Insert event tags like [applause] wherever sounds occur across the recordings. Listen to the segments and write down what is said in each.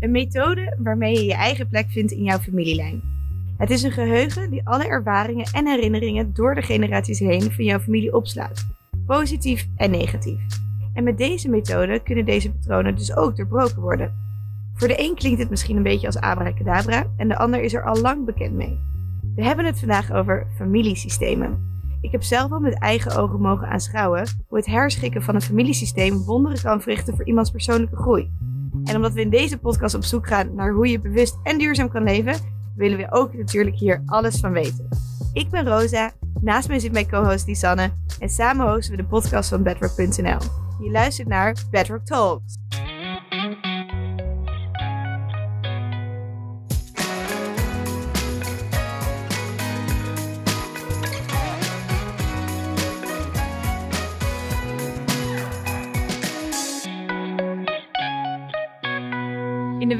Een methode waarmee je je eigen plek vindt in jouw familielijn. Het is een geheugen die alle ervaringen en herinneringen door de generaties heen van jouw familie opslaat, positief en negatief. En met deze methode kunnen deze patronen dus ook doorbroken worden. Voor de een klinkt het misschien een beetje als abracadabra en de ander is er al lang bekend mee. We hebben het vandaag over familiesystemen. Ik heb zelf al met eigen ogen mogen aanschouwen hoe het herschikken van een familiesysteem wonderen kan verrichten voor iemands persoonlijke groei. En omdat we in deze podcast op zoek gaan naar hoe je bewust en duurzaam kan leven, willen we ook natuurlijk hier alles van weten. Ik ben Rosa, naast mij zit mijn co-host Lisanne en samen hosten we de podcast van Bedrock.nl. Je luistert naar Bedrock Talks.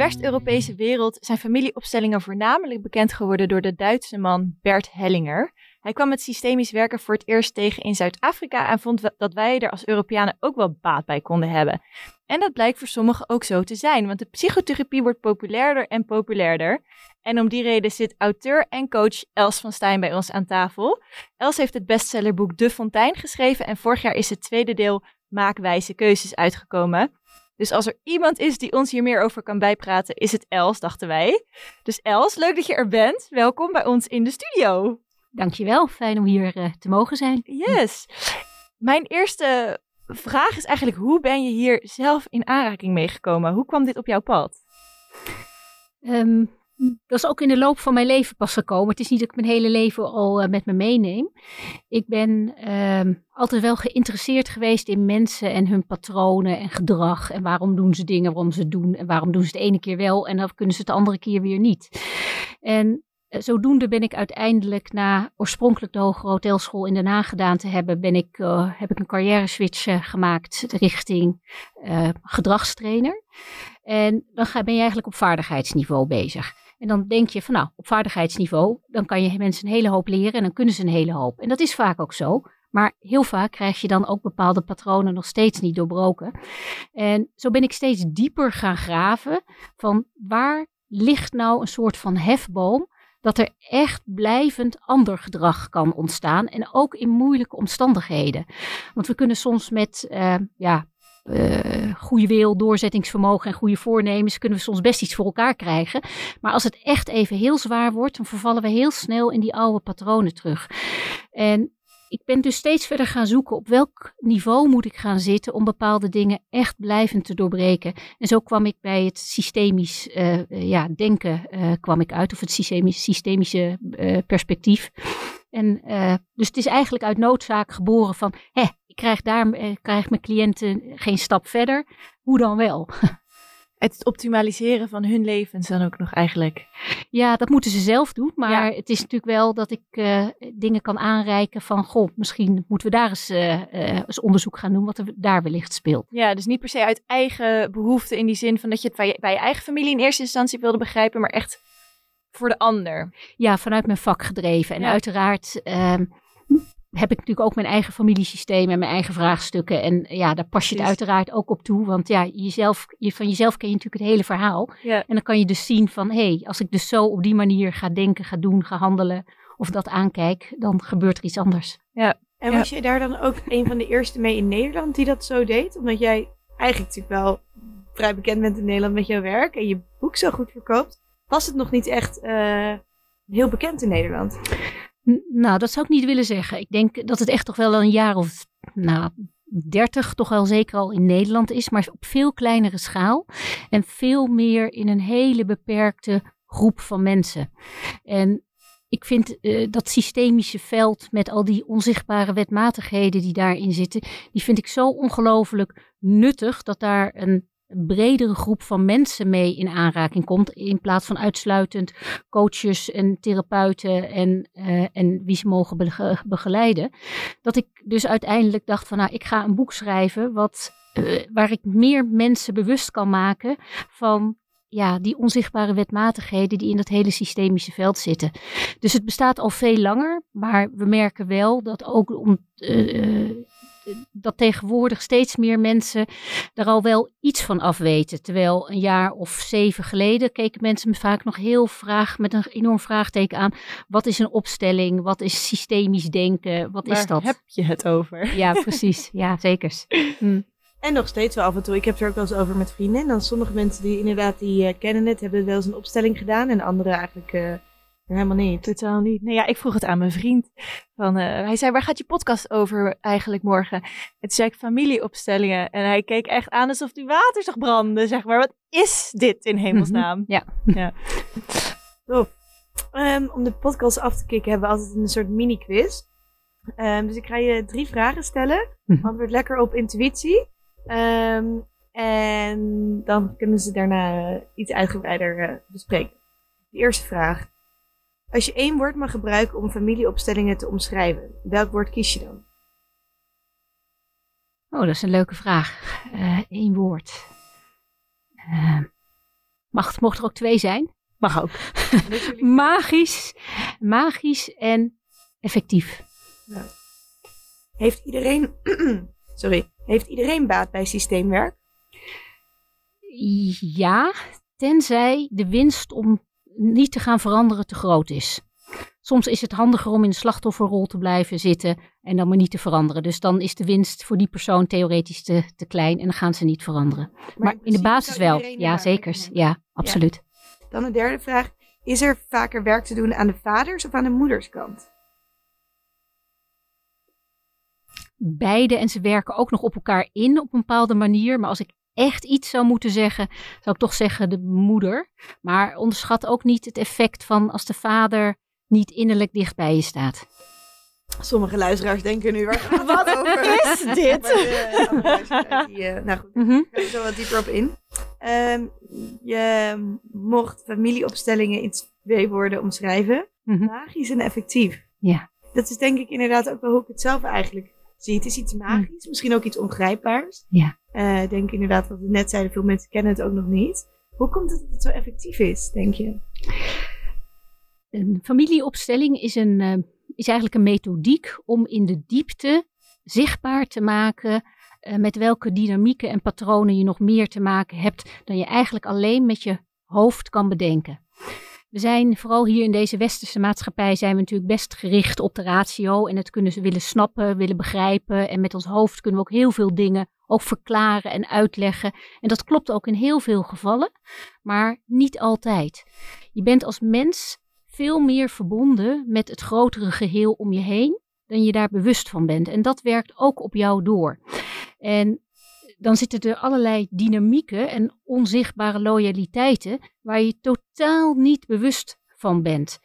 West-Europese wereld zijn familieopstellingen voornamelijk bekend geworden door de Duitse man Bert Hellinger. Hij kwam het systemisch werken voor het eerst tegen in Zuid-Afrika en vond dat wij er als Europeanen ook wel baat bij konden hebben. En dat blijkt voor sommigen ook zo te zijn, want de psychotherapie wordt populairder en populairder. En om die reden zit auteur en coach Els van Stijn bij ons aan tafel. Els heeft het bestsellerboek De Fontein geschreven en vorig jaar is het tweede deel Maak wijze keuzes uitgekomen. Dus als er iemand is die ons hier meer over kan bijpraten, is het Els, dachten wij. Dus Els, leuk dat je er bent. Welkom bij ons in de studio. Dankjewel, fijn om hier uh, te mogen zijn. Yes. Mijn eerste vraag is eigenlijk, hoe ben je hier zelf in aanraking meegekomen? Hoe kwam dit op jouw pad? Um, dat is ook in de loop van mijn leven pas gekomen. Het is niet dat ik mijn hele leven al uh, met me meeneem. Ik ben uh, altijd wel geïnteresseerd geweest in mensen en hun patronen en gedrag. En waarom doen ze dingen, waarom ze doen. En waarom doen ze het ene keer wel en dan kunnen ze het de andere keer weer niet. En uh, zodoende ben ik uiteindelijk na oorspronkelijk de Hoge Hotelschool in Den Haag gedaan te hebben, ben ik, uh, heb ik een carrière switch gemaakt richting gedragstrainer. En dan ben je eigenlijk op vaardigheidsniveau bezig. En dan denk je van nou, op vaardigheidsniveau, dan kan je mensen een hele hoop leren en dan kunnen ze een hele hoop. En dat is vaak ook zo. Maar heel vaak krijg je dan ook bepaalde patronen nog steeds niet doorbroken. En zo ben ik steeds dieper gaan graven van waar ligt nou een soort van hefboom dat er echt blijvend ander gedrag kan ontstaan. En ook in moeilijke omstandigheden. Want we kunnen soms met uh, ja, uh, goede wil, doorzettingsvermogen en goede voornemens kunnen we soms best iets voor elkaar krijgen. Maar als het echt even heel zwaar wordt, dan vervallen we heel snel in die oude patronen terug. En ik ben dus steeds verder gaan zoeken op welk niveau moet ik gaan zitten om bepaalde dingen echt blijvend te doorbreken. En zo kwam ik bij het systemisch uh, ja, denken kwam ik uit, of het systemisch, systemische perspectief. En dus het is eigenlijk uit noodzaak geboren van, hé, ik krijg daar krijg mijn cliënten geen stap verder. Hoe dan wel? [laughs] Het optimaliseren van hun levens dan ook nog eigenlijk. Ja, dat moeten ze zelf doen. Maar ja. het is natuurlijk wel dat ik uh, dingen kan aanreiken van... goh, misschien moeten we daar eens, uh, eens, onderzoek gaan doen... wat er daar wellicht speelt. Ja, dus niet per se uit eigen behoefte... in die zin van dat je het bij je, bij je eigen familie in eerste instantie wilde begrijpen... maar echt voor de ander. Ja, vanuit mijn vak gedreven. En ja. uiteraard ehm, heb ik natuurlijk ook mijn eigen familiesysteem en mijn eigen vraagstukken. En ja, daar pas je het Precies. uiteraard ook op toe. Want ja, jezelf, je, van jezelf ken je natuurlijk het hele verhaal. Ja. En dan kan je dus zien van, hé, hey, als ik dus zo op die manier ga denken, ga doen, ga handelen of dat aankijk, dan gebeurt er iets anders. Ja. En Ja. was je daar dan ook een van de eerste mee in Nederland die dat zo deed? Omdat jij eigenlijk natuurlijk wel vrij bekend bent in Nederland met jouw werk en je boek zo goed verkoopt. Was het nog niet echt uh, heel bekend in Nederland? Nou, dat zou ik niet willen zeggen. Ik denk dat het echt toch wel een jaar of nou, 30 toch wel zeker al in Nederland is, maar op veel kleinere schaal en veel meer in een hele beperkte groep van mensen. En ik vind uh, dat systemische veld met al die onzichtbare wetmatigheden die daarin zitten, die vind ik zo ongelooflijk nuttig dat daar een bredere groep van mensen mee in aanraking komt. In plaats van uitsluitend coaches en therapeuten en, uh, en wie ze mogen be begeleiden. Dat ik dus uiteindelijk dacht van nou, ik ga een boek schrijven wat, uh, waar ik meer mensen bewust kan maken van ja, die onzichtbare wetmatigheden die in dat hele systemische veld zitten. Dus het bestaat al veel langer, maar we merken wel dat ook om. Uh, dat tegenwoordig steeds meer mensen er al wel iets van af weten. Terwijl een jaar of zeven geleden keken mensen me vaak nog heel vraag, met een enorm vraagteken aan. Wat is een opstelling? Wat is systemisch denken? Wat Waar is dat? heb je het over? Ja, precies. Ja, zeker. Hm. [laughs] En nog steeds wel af en toe. Ik heb het er ook wel eens over met vrienden. En dan sommige mensen die inderdaad die eh, kennen het, hebben wel eens een opstelling gedaan. En anderen eigenlijk eh, helemaal niet. Totaal niet. Nou ja, ik vroeg het aan mijn vriend. Van, eh, hij zei, waar gaat je podcast over eigenlijk morgen? En toen zei ik familieopstellingen. En hij keek echt aan alsof die water zag branden, zeg maar. Wat is dit in hemelsnaam? Ja. ja. Tof. Ehm, om de podcast af te kicken hebben we altijd een soort mini-quiz. Ehm, dus ik ga je drie vragen stellen. Mhm. Antwoord lekker op intuïtie. Ehm, en dan kunnen ze daarna eh, iets uitgebreider eh, bespreken. De eerste vraag. Als je één woord mag gebruiken om familieopstellingen te omschrijven, welk woord kies je dan? Oh, dat is een leuke vraag. Eén woord. Eh, mag het, mocht er ook twee zijn? Mag ook. [laughs] Magisch, magisch en effectief. Heeft iedereen, [clears throat] sorry, heeft iedereen baat bij systeemwerk? Ja, tenzij de winst om niet te gaan veranderen te groot is. Soms is het handiger om in de slachtofferrol te blijven zitten en dan maar niet te veranderen. Dus dan is de winst voor die persoon theoretisch te, te klein en dan gaan ze niet veranderen. Maar, in de basis wel. Ja, zeker. Ja, absoluut. Dan de derde vraag. Is er vaker werk te doen aan de vaders of aan de moederskant? Beide en ze werken ook nog op elkaar in op een bepaalde manier. Maar als ik echt iets zou moeten zeggen, zou ik toch zeggen de moeder. Maar onderschat ook niet het effect van als de vader niet innerlijk dicht bij je staat. Sommige luisteraars denken nu, waar gaat [laughs] Wat over? is [laughs] dit? Maar die, eh, nou goed, Mhm. daar gaan we zo wat dieper op in. Ehm, je mocht familieopstellingen in twee woorden omschrijven. Mhm. Magisch en effectief. Ja. Dat is denk ik inderdaad ook wel hoe ik het zelf eigenlijk zie. Het is iets magisch, misschien ook iets ongrijpbaars. Ja. Eh, ik denk inderdaad wat we net zeiden, veel mensen kennen het ook nog niet. Hoe komt het dat het zo effectief is, denk je? Een familieopstelling is, een, eh, is eigenlijk een methodiek om in de diepte zichtbaar te maken eh, met welke dynamieken en patronen je nog meer te maken hebt dan je eigenlijk alleen met je hoofd kan bedenken. We zijn vooral hier in deze westerse maatschappij zijn we natuurlijk best gericht op de ratio en het kunnen ze willen snappen, willen begrijpen en met ons hoofd kunnen we ook heel veel dingen ook verklaren en uitleggen. En dat klopt ook in heel veel gevallen, maar niet altijd. Je bent als mens veel meer verbonden met het grotere geheel om je heen dan je daar bewust van bent. En dat werkt ook op jou door. En dan zitten er allerlei dynamieken en onzichtbare loyaliteiten waar je totaal niet bewust van bent.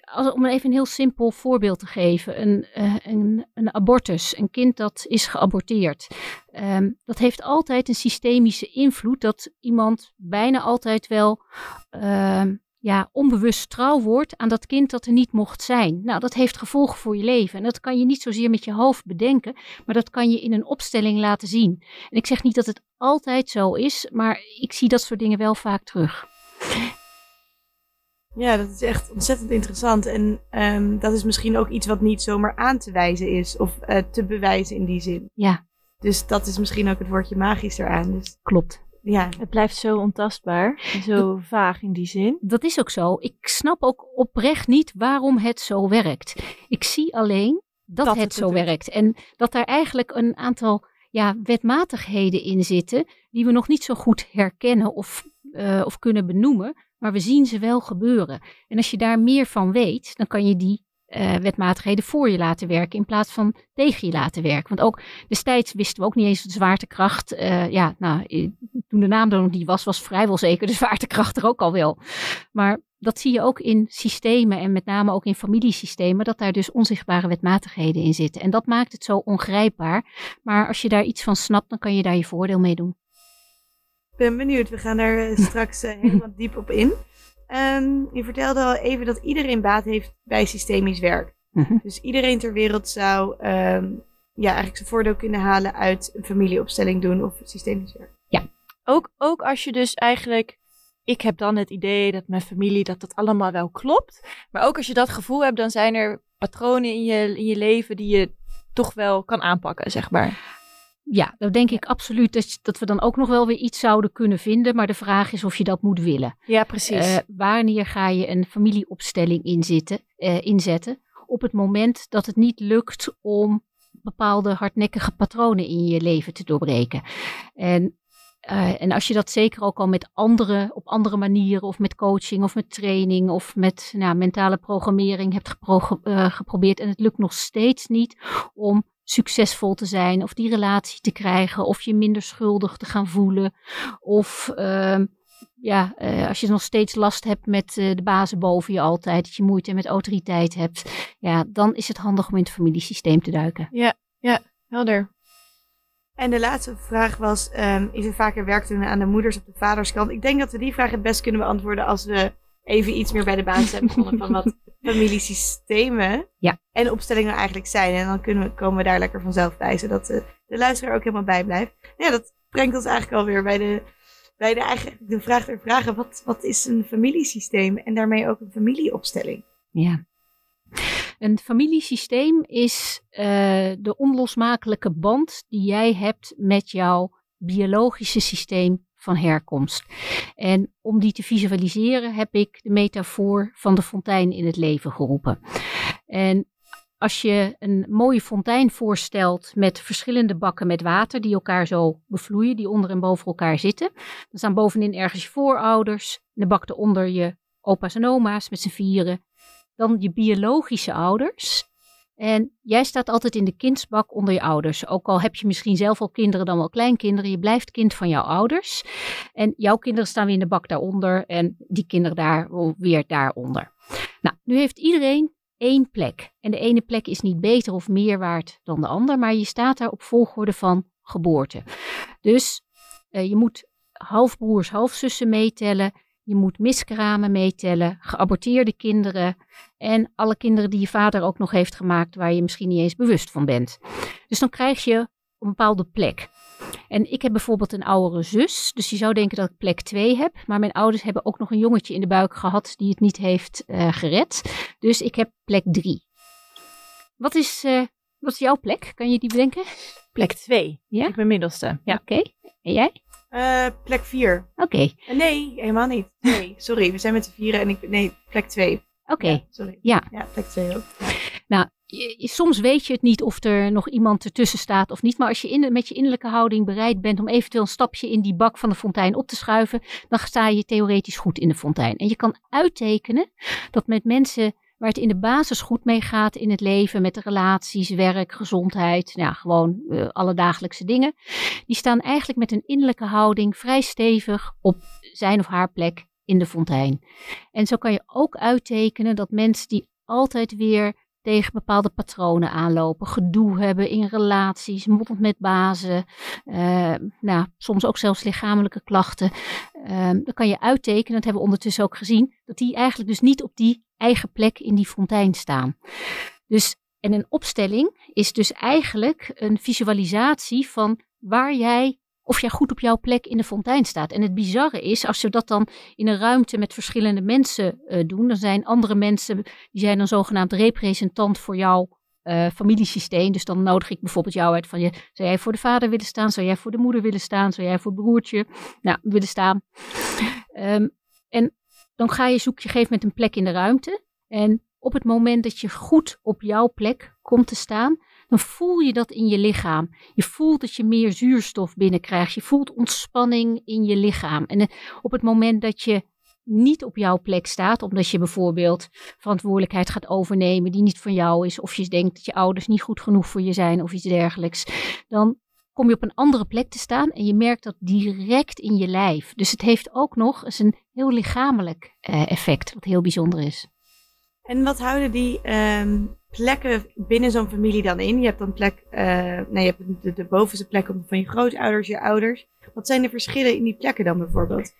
Als, om even een heel simpel voorbeeld te geven. Een, eh, een, een abortus, een kind dat is geaborteerd. Ehm, dat heeft altijd een systemische invloed dat iemand bijna altijd wel ehm, ja, onbewust trouw wordt aan dat kind dat er niet mocht zijn. Nou, dat heeft gevolgen voor je leven. En dat kan je niet zozeer met je hoofd bedenken, maar dat kan je in een opstelling laten zien. En ik zeg niet dat het altijd zo is, maar ik zie dat soort dingen wel vaak terug. Ja, dat is echt ontzettend interessant. En ehm, dat is misschien ook iets wat niet zomaar aan te wijzen is. Of eh, te bewijzen in die zin. Ja, Dus dat is misschien ook het woordje magisch eraan. Dus klopt. Ja, Het blijft zo ontastbaar en zo vaag in die zin. Dat is ook zo. Ik snap ook oprecht niet waarom het zo werkt. Ik zie alleen dat, Dat het, het zo doet. werkt. En dat daar eigenlijk een aantal ja, wetmatigheden in zitten die we nog niet zo goed herkennen of, eh, of kunnen benoemen. Maar we zien ze wel gebeuren. En als je daar meer van weet, dan kan je die eh, wetmatigheden voor je laten werken in plaats van tegen je laten werken. Want ook destijds wisten we ook niet eens de zwaartekracht. eh, ja, nou, toen de naam er nog niet was, was vrijwel zeker de [laughs] zwaartekracht er ook al wel. Maar dat zie je ook in systemen en met name ook in familiesystemen, dat daar dus onzichtbare wetmatigheden in zitten. En dat maakt het zo ongrijpbaar. Maar als je daar iets van snapt, dan kan je daar je voordeel mee doen. ik ben benieuwd. We gaan daar eh, [laughs] straks helemaal diep op in. Ehm, je vertelde al even dat iedereen baat heeft bij systemisch werk. Mhm. Dus iedereen ter wereld zou ehm, ja, eigenlijk zijn voordeel kunnen halen uit een familieopstelling doen of systemisch werk. Ook, ook als je dus eigenlijk, ik heb dan het idee dat mijn familie, dat dat allemaal wel klopt. Maar ook als je dat gevoel hebt, dan zijn er patronen in je, in je leven die je toch wel kan aanpakken, zeg maar. Ja, dan denk ik absoluut dat, dat we dan ook nog wel weer iets zouden kunnen vinden. Maar de vraag is of je dat moet willen. Ja, precies. Uh, wanneer ga je een familieopstelling inzitten, uh, inzetten? Op het moment dat het niet lukt om bepaalde hardnekkige patronen in je leven te doorbreken. En uh, en als je dat zeker ook al met andere, op andere manieren, of met coaching, of met training, of met nou, mentale programmering hebt gepro geprobeerd en het lukt nog steeds niet om succesvol te zijn, of die relatie te krijgen, of je minder schuldig te gaan voelen, of uh, ja, uh, als je nog steeds last hebt met de bazen boven je altijd, dat je moeite met autoriteit hebt, ja, dan is het handig om in het familiesysteem te duiken. Ja, ja, helder. En de laatste vraag was: um, is er vaker werk doen aan de moeders of de vaderskant? Ik denk dat we die vraag het best kunnen beantwoorden als we even iets meer bij de basis hebben gevonden van wat [laughs] familiesystemen ja. En opstellingen eigenlijk zijn. En dan kunnen we, komen we daar lekker vanzelf bij, zodat de, de luisteraar ook helemaal bij blijft. Ja, dat brengt ons eigenlijk alweer bij de, bij de, eigenlijk de vraag der vragen: wat, wat is een familiesysteem en daarmee ook een familieopstelling? Ja. Een familiesysteem is uh, de onlosmakelijke band die jij hebt met jouw biologische systeem van herkomst. En om die te visualiseren heb ik de metafoor van de fontein in het leven geroepen. En als je een mooie fontein voorstelt met verschillende bakken met water die elkaar zo bevloeien, die onder en boven elkaar zitten, dan staan bovenin ergens je voorouders, de bak eronder je opa's en oma's met z'n vieren, dan je biologische ouders. En jij staat altijd in de kindsbak onder je ouders. Ook al heb je misschien zelf al kinderen, dan wel kleinkinderen. Je blijft kind van jouw ouders. En jouw kinderen staan weer in de bak daaronder. En die kinderen daar weer daaronder. Nou, nu heeft iedereen één plek. En de ene plek is niet beter of meer waard dan de ander. Maar je staat daar op volgorde van geboorte. Dus uh, je moet halfbroers, halfzussen meetellen. Je moet miskramen meetellen, geaborteerde kinderen en alle kinderen die je vader ook nog heeft gemaakt waar je misschien niet eens bewust van bent. Dus dan krijg je een bepaalde plek. En ik heb bijvoorbeeld een oudere zus, dus je zou denken dat ik plek 2 heb. Maar mijn ouders hebben ook nog een jongetje in de buik gehad die het niet heeft uh, gered. Dus ik heb plek 3. Wat is, uh, wat is jouw plek? Kan je die bedenken? Plek 2. Ja? Ik ben middelste. Ja. Oké. Okay. En jij? Uh, plek 4. Oké. Okay. Nee, helemaal niet. Nee, sorry. We zijn met de vieren en ik... Nee, plek 2. Oké. Okay. Ja, sorry. Ja. Ja, plek 2 ook. Nou, soms weet je het niet of er nog iemand ertussen staat of niet. Maar als je in, met je innerlijke houding bereid bent om eventueel een stapje in die bak van de fontein op te schuiven, dan sta je theoretisch goed in de fontein. En je kan uittekenen dat met mensen waar het in de basis goed mee gaat in het leven, met de relaties, werk, gezondheid, nou, gewoon uh, alle dagelijkse dingen, die staan eigenlijk met een innerlijke houding vrij stevig op zijn of haar plek in de fontein. En zo kan je ook uittekenen dat mensen die altijd weer tegen bepaalde patronen aanlopen, gedoe hebben in relaties, moddend met bazen, uh, nou, soms ook zelfs lichamelijke klachten. Uh, dan kan je uittekenen, dat hebben we ondertussen ook gezien, dat die eigenlijk dus niet op die eigen plek in die fontein staan. Dus, en een opstelling is dus eigenlijk een visualisatie van waar jij of jij goed op jouw plek in de fontein staat. En het bizarre is, als we dat dan in een ruimte met verschillende mensen uh, doen, dan zijn andere mensen, die zijn dan zogenaamd representant voor jouw uh, familiesysteem. Dus dan nodig ik bijvoorbeeld jou uit van, je, zou jij voor de vader willen staan? Zou jij voor de moeder willen staan? Zou jij voor het broertje nou, willen staan? Um, en dan ga je zoek je gegeven met een plek in de ruimte. En op het moment dat je goed op jouw plek komt te staan, dan voel je dat in je lichaam. Je voelt dat je meer zuurstof binnenkrijgt. Je voelt ontspanning in je lichaam. En eh, op het moment dat je niet op jouw plek staat, omdat je bijvoorbeeld verantwoordelijkheid gaat overnemen die niet van jou is, of je denkt dat je ouders niet goed genoeg voor je zijn of iets dergelijks, dan kom je op een andere plek te staan en je merkt dat direct in je lijf. Dus het heeft ook nog eens een heel lichamelijk uh, effect, wat heel bijzonder is. En wat houden die um, plekken binnen zo'n familie dan in? Je hebt dan plek, uh, nee, je hebt de, de bovenste plek van je grootouders, je ouders. Wat zijn de verschillen in die plekken dan bijvoorbeeld?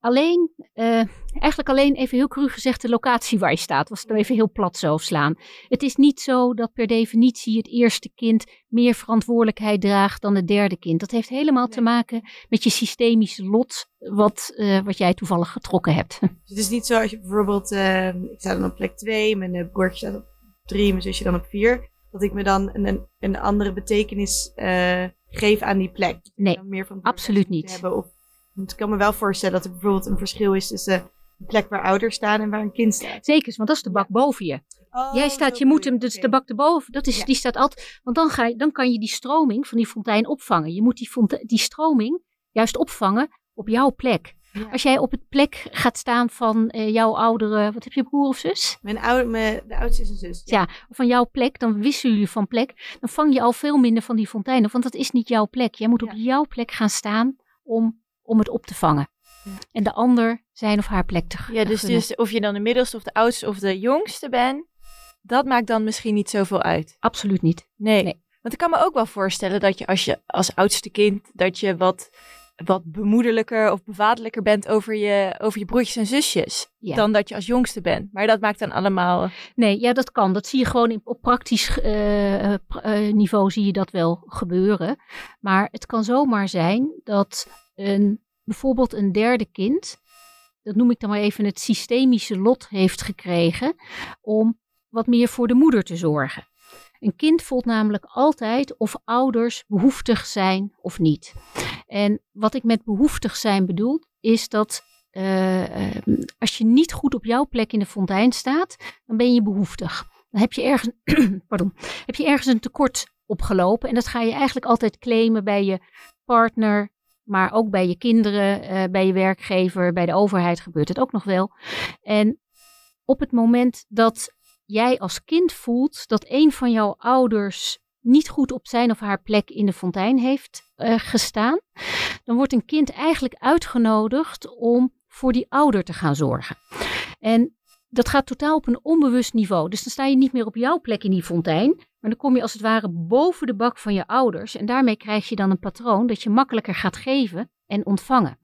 Alleen, uh, eigenlijk alleen even heel cru gezegd de locatie waar je staat. Was het even heel plat zo slaan. Het is niet zo dat per definitie het eerste kind meer verantwoordelijkheid draagt dan het derde kind. Dat heeft helemaal nee. te maken met je systemische lot, wat, uh, wat jij toevallig getrokken hebt. Dus het is niet zo als je bijvoorbeeld, ik sta dan op plek 2, mijn broertje staat op 3, mijn zusje dan op 4. dat ik me dan een, een andere betekenis uh, geef aan die plek. Nee, dan meer van absoluut niet. Hebben. Of, want ik kan me wel voorstellen dat er bijvoorbeeld een verschil is tussen een plek waar ouders staan en waar een kind staat. Zeker, want dat is de bak boven je. Oh, Jij staat, je moet hem, dus de bak erboven, dat is, Ja. die staat altijd, want dan, ga je, dan kan je die stroming van die fontein opvangen. Je moet die, die stroming juist opvangen op jouw plek. Ja. Als jij op het plek gaat staan van eh, jouw oudere, wat heb je, broer of zus? Mijn oude, mijn, de oudste is een zus. Ja, van jouw plek, dan wisselen jullie van plek. Dan vang je al veel minder van die fontein op, want dat is niet jouw plek. Jij moet Ja. op jouw plek gaan staan om, om het op te vangen. Ja. En de ander zijn of haar plek te Ja, dus, dus of je dan de middelste of de oudste of de jongste bent, dat maakt dan misschien niet zoveel uit. Absoluut niet. Nee. Nee. Want ik kan me ook wel voorstellen dat je als je als oudste kind, dat je wat, wat bemoederlijker of bevaderlijker bent over je, over je broertjes en zusjes. Ja. Dan dat je als jongste bent. Maar dat maakt dan allemaal... Nee, ja, dat kan. Dat zie je gewoon in, op praktisch eh, eh, eh, niveau zie je dat wel gebeuren. Maar het kan zomaar zijn dat een, bijvoorbeeld een derde kind, dat noem ik dan maar even het systemische lot heeft gekregen om wat meer voor de moeder te zorgen. Een kind voelt namelijk altijd of ouders behoeftig zijn of niet. En wat ik met behoeftig zijn bedoel, is dat eh, eh, als je niet goed op jouw plek in de fontein staat, dan ben je behoeftig. Dan heb je ergens, [clears throat] pardon, heb je ergens een tekort opgelopen. En dat ga je eigenlijk altijd claimen bij je partner, maar ook bij je kinderen, eh, bij je werkgever, bij de overheid gebeurt het ook nog wel. En op het moment dat jij als kind voelt dat een van jouw ouders niet goed op zijn of haar plek in de fontein heeft eh, gestaan, dan wordt een kind eigenlijk uitgenodigd om voor die ouder te gaan zorgen. En dat gaat totaal op een onbewust niveau. Dus dan sta je niet meer op jouw plek in die fontein, maar dan kom je als het ware boven de bak van je ouders. En daarmee krijg je dan een patroon dat je makkelijker gaat geven en ontvangen.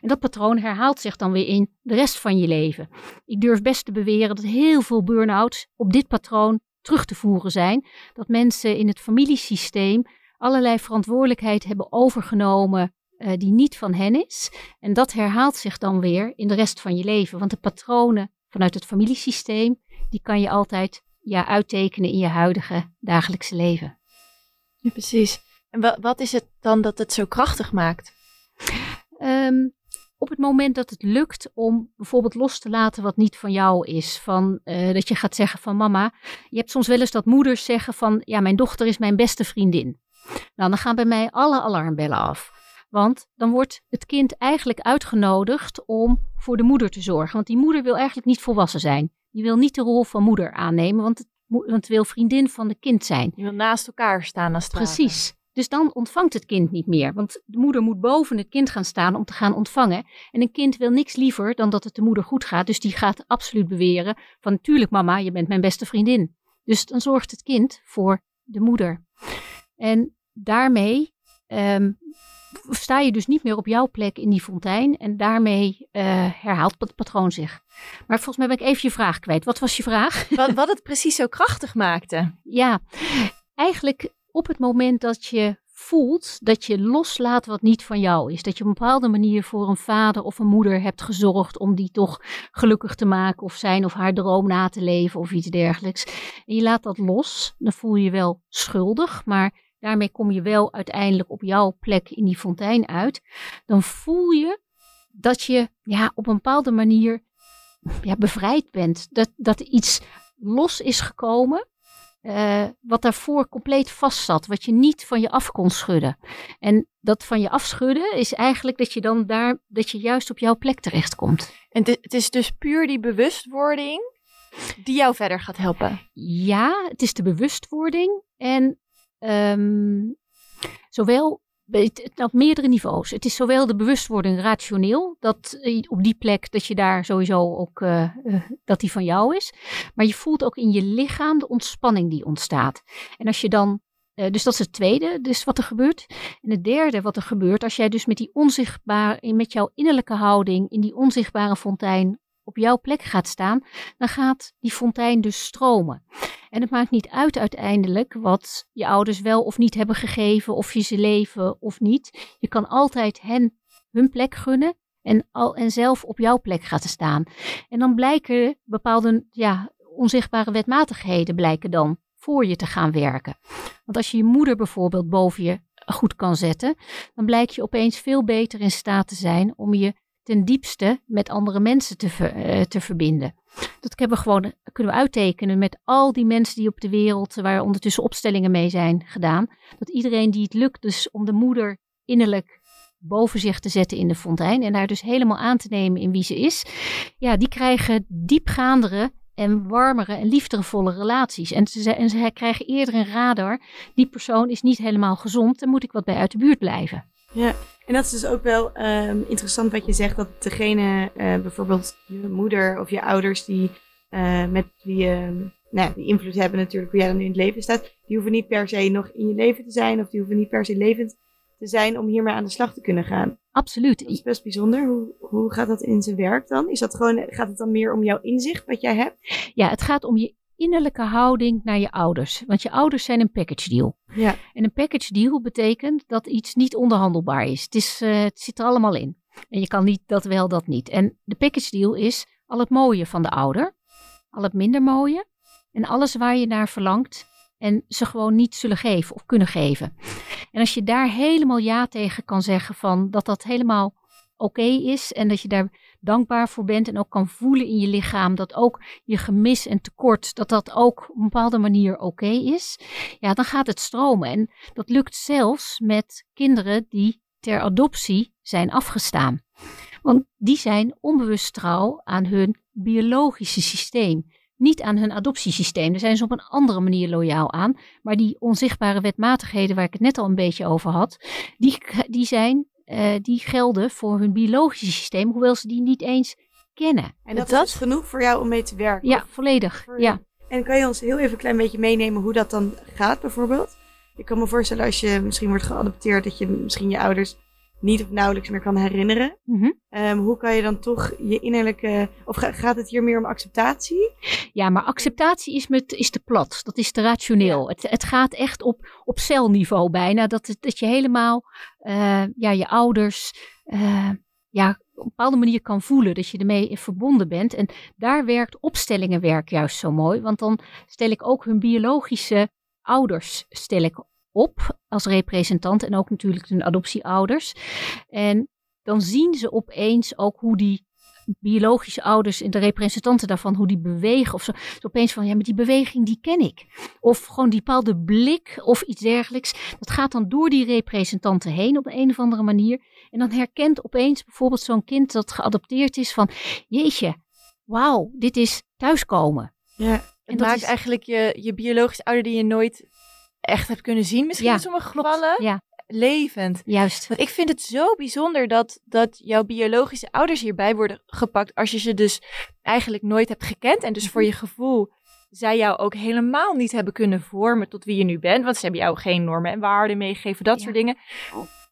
En dat patroon herhaalt zich dan weer in de rest van je leven. Ik durf best te beweren dat heel veel burn-outs op dit patroon terug te voeren zijn. Dat mensen in het familiesysteem allerlei verantwoordelijkheid hebben overgenomen eh, die niet van hen is. En dat herhaalt zich dan weer in de rest van je leven. Want de patronen vanuit het familiesysteem, die kan je altijd ja, uittekenen in je huidige dagelijkse leven. Ja, precies. En wa- wat is het dan dat het zo krachtig maakt? Ehm, op het moment dat het lukt om bijvoorbeeld los te laten wat niet van jou is. Van, eh, dat je gaat zeggen van mama, je hebt soms wel eens dat moeders zeggen van ja, mijn dochter is mijn beste vriendin. Nou, dan gaan bij mij alle alarmbellen af. Want dan wordt het kind eigenlijk uitgenodigd om voor de moeder te zorgen. Want die moeder wil eigenlijk niet volwassen zijn. Die wil niet de rol van moeder aannemen, want het, want het wil vriendin van het kind zijn. Je wil naast elkaar staan als het. Precies. Dus dan ontvangt het kind niet meer. Want de moeder moet boven het kind gaan staan om te gaan ontvangen. En een kind wil niks liever dan dat het de moeder goed gaat. Dus die gaat absoluut beweren van natuurlijk mama, je bent mijn beste vriendin. Dus dan zorgt het kind voor de moeder. En daarmee ehm, sta je dus niet meer op jouw plek in die fontein. En daarmee eh, herhaalt het patroon zich. Maar volgens mij ben ik even je vraag kwijt. Wat was je vraag? Wat, wat het precies zo krachtig maakte. Ja, eigenlijk op het moment dat je voelt dat je loslaat wat niet van jou is. Dat je op een bepaalde manier voor een vader of een moeder hebt gezorgd om die toch gelukkig te maken of zijn of haar droom na te leven of iets dergelijks. En je laat dat los, dan voel je je wel schuldig, maar daarmee kom je wel uiteindelijk op jouw plek in die fontein uit. Dan voel je dat je ja, op een bepaalde manier ja, bevrijd bent. Dat, dat iets los is gekomen eh, wat daarvoor compleet vast zat, wat je niet van je af kon schudden. En dat van je afschudden is eigenlijk dat je dan daar, dat je juist op jouw plek terechtkomt. En het- is dus puur die bewustwording die jou verder gaat helpen. Ja, het is de bewustwording en ehm, zowel op meerdere niveaus. Het is zowel de bewustwording rationeel, dat eh, op die plek dat je daar sowieso ook, eh, eh, dat die van jou is. Maar je voelt ook in je lichaam de ontspanning die ontstaat. En als je dan, dus dat is het tweede, dus wat er gebeurt. En het derde wat er gebeurt, als jij dus met die onzichtbare, met jouw innerlijke houding in die onzichtbare fontein op jouw plek gaat staan, dan gaat die fontein dus stromen. En het maakt niet uit uiteindelijk wat je ouders wel of niet hebben gegeven, of je ze leven of niet. Je kan altijd hen hun plek gunnen en, al, en zelf op jouw plek gaan staan. En dan blijken bepaalde ja, onzichtbare wetmatigheden blijken dan voor je te gaan werken. Want als je je moeder bijvoorbeeld boven je goed kan zetten, dan blijk je opeens veel beter in staat te zijn om je ten diepste met andere mensen te, uh, te verbinden. Dat hebben we gewoon, kunnen we uittekenen met al die mensen die op de wereld, waar ondertussen opstellingen mee zijn gedaan. Dat iedereen die het lukt dus om de moeder innerlijk boven zich te zetten in de fontein en haar dus helemaal aan te nemen in wie ze is, ja, die krijgen diepgaandere en warmere en liefdevolle relaties. En ze, en ze krijgen eerder een radar, die persoon is niet helemaal gezond, daar moet ik wat bij uit de buurt blijven. Ja, en dat is dus ook wel um, interessant wat je zegt, dat degene, uh, bijvoorbeeld je moeder of je ouders, die uh, met wie uh, nou, die invloed hebben natuurlijk hoe jij dan nu in het leven staat, die hoeven niet per se nog in je leven te zijn of die hoeven niet per se levend te zijn om hiermee aan de slag te kunnen gaan. Absoluut. Dat is best bijzonder. Hoe, hoe gaat dat in zijn werk dan? Is dat gewoon, gaat het dan meer om jouw inzicht wat jij hebt? Ja, het gaat om je innerlijke houding naar je ouders. Want je ouders zijn een package deal. Ja. En een package deal betekent dat iets niet onderhandelbaar is. Het, is, uh, het zit er allemaal in. En je kan niet dat wel, dat niet. En de package deal is al het mooie van de ouder, al het minder mooie en alles waar je naar verlangt en ze gewoon niet zullen geven of kunnen geven. En als je daar helemaal ja tegen kan zeggen van dat dat helemaal oké is en dat je daar dankbaar voor bent en ook kan voelen in je lichaam dat ook je gemis en tekort, dat dat ook op een bepaalde manier oké is, ja, dan gaat het stromen. En dat lukt zelfs met kinderen die ter adoptie zijn afgestaan. Want die zijn onbewust trouw aan hun biologische systeem niet aan hun adoptiesysteem. Daar zijn ze op een andere manier loyaal aan. Maar die onzichtbare wetmatigheden waar ik het net al een beetje over had, die, die, zijn, uh, die gelden voor hun biologische systeem, hoewel ze die niet eens kennen. En dat, dat is dus genoeg voor jou om mee te werken? Ja, volledig. Ja. En kan je ons heel even een klein beetje meenemen hoe dat dan gaat bijvoorbeeld? Ik kan me voorstellen als je misschien wordt geadopteerd, dat je misschien je ouders niet of nauwelijks meer kan herinneren. Mm -hmm. um, hoe kan je dan toch je innerlijke. Of gaat het hier meer om acceptatie? Ja, maar acceptatie is, met, is te plat. Dat is te rationeel. Ja. Het, het gaat echt op, op celniveau bijna. Dat, het, dat je helemaal uh, ja, je ouders. Uh, ja, op een bepaalde manier kan voelen dat je ermee verbonden bent. En daar werkt opstellingenwerk juist zo mooi. Want dan stel ik ook hun biologische ouders stel ik op als representant en ook natuurlijk hun adoptieouders. En dan zien ze opeens ook hoe die biologische ouders en de representanten daarvan, hoe die bewegen. Of zo. Dus opeens van, ja, maar die beweging die ken ik. Of gewoon die bepaalde blik of iets dergelijks. Dat gaat dan door die representanten heen op een of andere manier. En dan herkent opeens bijvoorbeeld zo'n kind dat geadopteerd is van, jeetje, wauw, dit is thuiskomen. Ja, en het maakt is... eigenlijk je, je biologische ouder die je nooit echt hebt kunnen zien, misschien ja, in sommige gevallen. Ja. Levend. Juist. Want ik vind het zo bijzonder dat, dat jouw biologische ouders hierbij worden gepakt als je ze dus eigenlijk nooit hebt gekend. En dus voor je gevoel zij jou ook helemaal niet hebben kunnen vormen tot wie je nu bent. Want ze hebben jou geen normen en waarden meegegeven, dat Ja. soort dingen.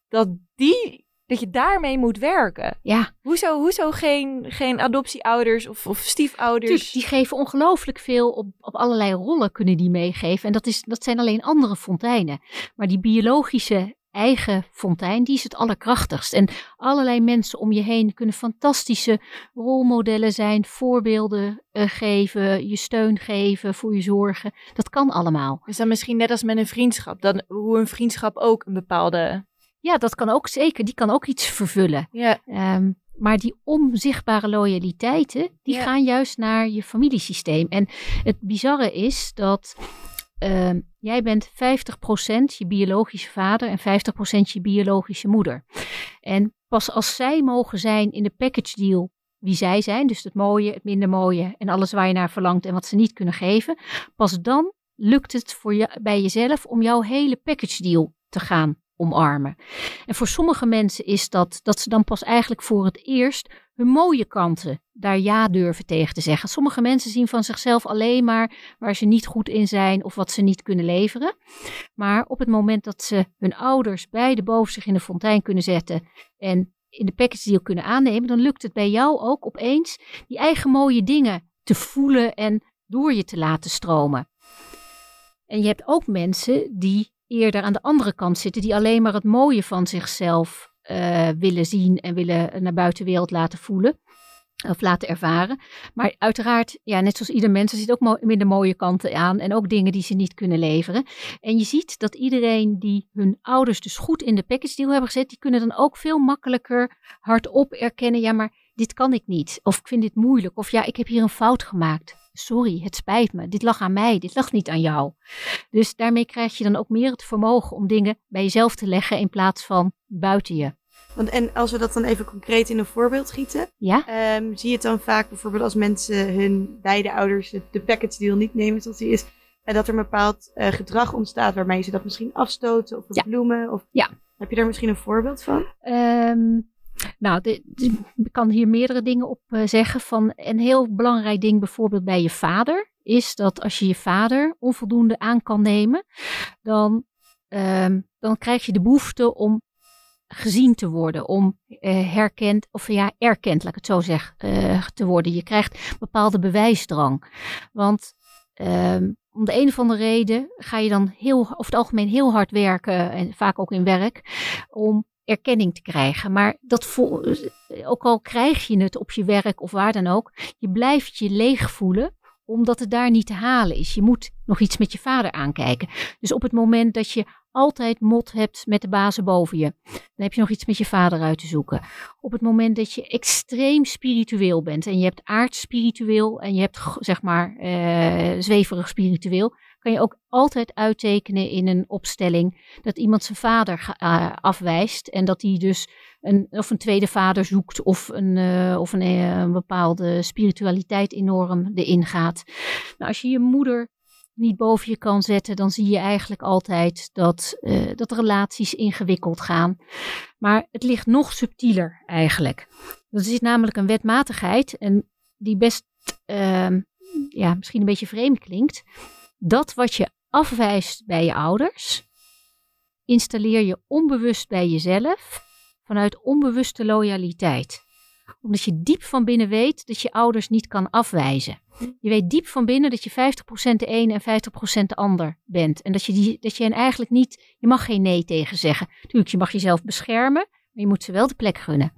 Dat die dat je daarmee moet werken. Ja, Hoezo, hoezo geen, geen adoptieouders of, of stiefouders? tuurlijk, die geven ongelooflijk veel op, op allerlei rollen kunnen die meegeven. En dat, is, dat zijn alleen andere fonteinen. Maar die biologische eigen fontein, die is het allerkrachtigst. En allerlei mensen om je heen kunnen fantastische rolmodellen zijn, voorbeelden eh, geven, je steun geven, voor je zorgen. Dat kan allemaal. Dus dan misschien net als met een vriendschap. Dan, hoe een vriendschap ook een bepaalde... Ja, dat kan ook zeker. Die kan ook iets vervullen. Ja, Ehm, maar die onzichtbare loyaliteiten, die Ja. gaan juist naar je familiesysteem. En het bizarre is dat ehm, jij bent 50% je biologische vader en 50% je biologische moeder. En pas als zij mogen zijn in de package deal wie zij zijn, dus het mooie, het minder mooie en alles waar je naar verlangt en wat ze niet kunnen geven, pas dan lukt het voor je, bij jezelf om jouw hele package deal te gaan omarmen. En voor sommige mensen is dat dat ze dan pas eigenlijk voor het eerst hun mooie kanten daar ja durven tegen te zeggen. Sommige mensen zien van zichzelf alleen maar waar ze niet goed in zijn of wat ze niet kunnen leveren. Maar op het moment dat ze hun ouders beide boven zich in de fontein kunnen zetten en in de package deal kunnen aannemen, dan lukt het bij jou ook opeens die eigen mooie dingen te voelen en door je te laten stromen. En je hebt ook mensen die eerder aan de andere kant zitten, die alleen maar het mooie van zichzelf eh, willen zien en willen naar buitenwereld laten voelen. of laten ervaren. Maar uiteraard, ja, net zoals ieder mens, er zit ook minder mooie kanten aan en ook dingen die ze niet kunnen leveren. En je ziet dat iedereen die hun ouders dus goed in de package deal hebben gezet, die kunnen dan ook veel makkelijker hardop erkennen, ja, maar dit kan ik niet. Of ik vind dit moeilijk. Of ja, ik heb hier een fout gemaakt. Sorry, het spijt me. Dit lag aan mij. Dit lag niet aan jou. Dus daarmee krijg je dan ook meer het vermogen om dingen bij jezelf te leggen in plaats van buiten je. Want, en als we dat dan even concreet in een voorbeeld schieten, Ja? ehm, zie je het dan vaak bijvoorbeeld als mensen hun beide ouders de, de package deal niet nemen zoals die is, en dat er een bepaald eh, gedrag ontstaat waarmee ze dat misschien afstoten of Ja. verbloemen? Of, Ja. Heb je daar misschien een voorbeeld van? Ehm, nou, ik kan hier meerdere dingen op eh, zeggen. Van, een heel belangrijk ding bijvoorbeeld bij je vader is dat als je je vader onvoldoende aan kan nemen, dan, ehm, dan krijg je de behoefte om gezien te worden, om eh, herkend, of ja, erkend, laat ik het zo zeggen, eh, te worden. Je krijgt bepaalde bewijsdrang. Want ehm, om de een of andere reden ga je dan heel, over het algemeen heel hard werken, en vaak ook in werk, om erkenning te krijgen. Maar dat vo- ook al krijg je het op je werk of waar dan ook, je blijft je leeg voelen omdat het daar niet te halen is. Je moet nog iets met je vader aankijken. Dus op het moment dat je altijd mot hebt met de bazen boven je, dan heb je nog iets met je vader uit te zoeken. Op het moment dat je extreem spiritueel bent en je hebt aards spiritueel en je hebt zeg maar eh, zweverig spiritueel, kan je ook altijd uittekenen in een opstelling dat iemand zijn vader eh, afwijst en dat hij dus een, of een tweede vader zoekt of een, eh, of een, eh, een bepaalde spiritualiteit enorm erin gaat. Nou, als je je moeder niet boven je kan zetten, dan zie je eigenlijk altijd dat, eh, dat relaties ingewikkeld gaan. Maar het ligt nog subtieler eigenlijk. Er zit namelijk een wetmatigheid en die best ehm, ja, misschien een beetje vreemd klinkt. Dat wat je afwijst bij je ouders, installeer je onbewust bij jezelf vanuit onbewuste loyaliteit. Omdat je diep van binnen weet dat je ouders niet kan afwijzen. Je weet diep van binnen dat je 50% de ene en 50% de ander bent. En dat je, die, dat je hen eigenlijk niet, je mag geen nee tegen zeggen. Tuurlijk, je mag jezelf beschermen, maar je moet ze wel de plek gunnen.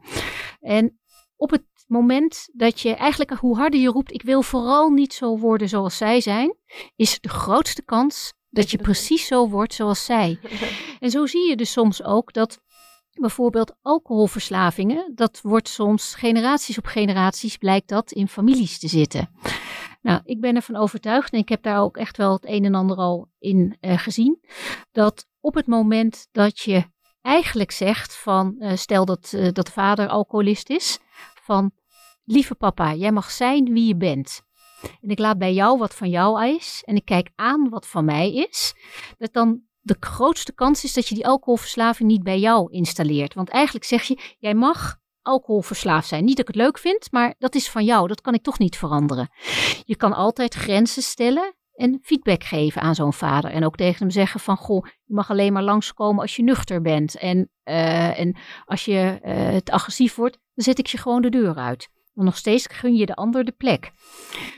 En op het moment dat je eigenlijk, hoe harder je roept, ik wil vooral niet zo worden zoals zij zijn, is de grootste kans dat je precies zo wordt zoals zij. [laughs] En zo zie je dus soms ook dat bijvoorbeeld alcoholverslavingen, dat wordt soms generaties op generaties, blijkt dat in families te zitten. Nou, ik ben ervan overtuigd en ik heb daar ook echt wel het een en ander al in eh, gezien, dat op het moment dat je eigenlijk zegt van, eh, stel dat, eh, dat de vader alcoholist is, van lieve papa, jij mag zijn wie je bent. En ik laat bij jou wat van jou is en ik kijk aan wat van mij is, dat dan de grootste kans is dat je die alcoholverslaving niet bij jou installeert. Want eigenlijk zeg je, jij mag alcoholverslaafd zijn. Niet dat ik het leuk vind, maar dat is van jou. Dat kan ik toch niet veranderen. Je kan altijd grenzen stellen en feedback geven aan zo'n vader. En ook tegen hem zeggen van, goh, je mag alleen maar langskomen als je nuchter bent. En, uh, en als je uh, het agressief wordt, dan zet ik je gewoon de deur uit. Maar nog steeds gun je de ander de plek.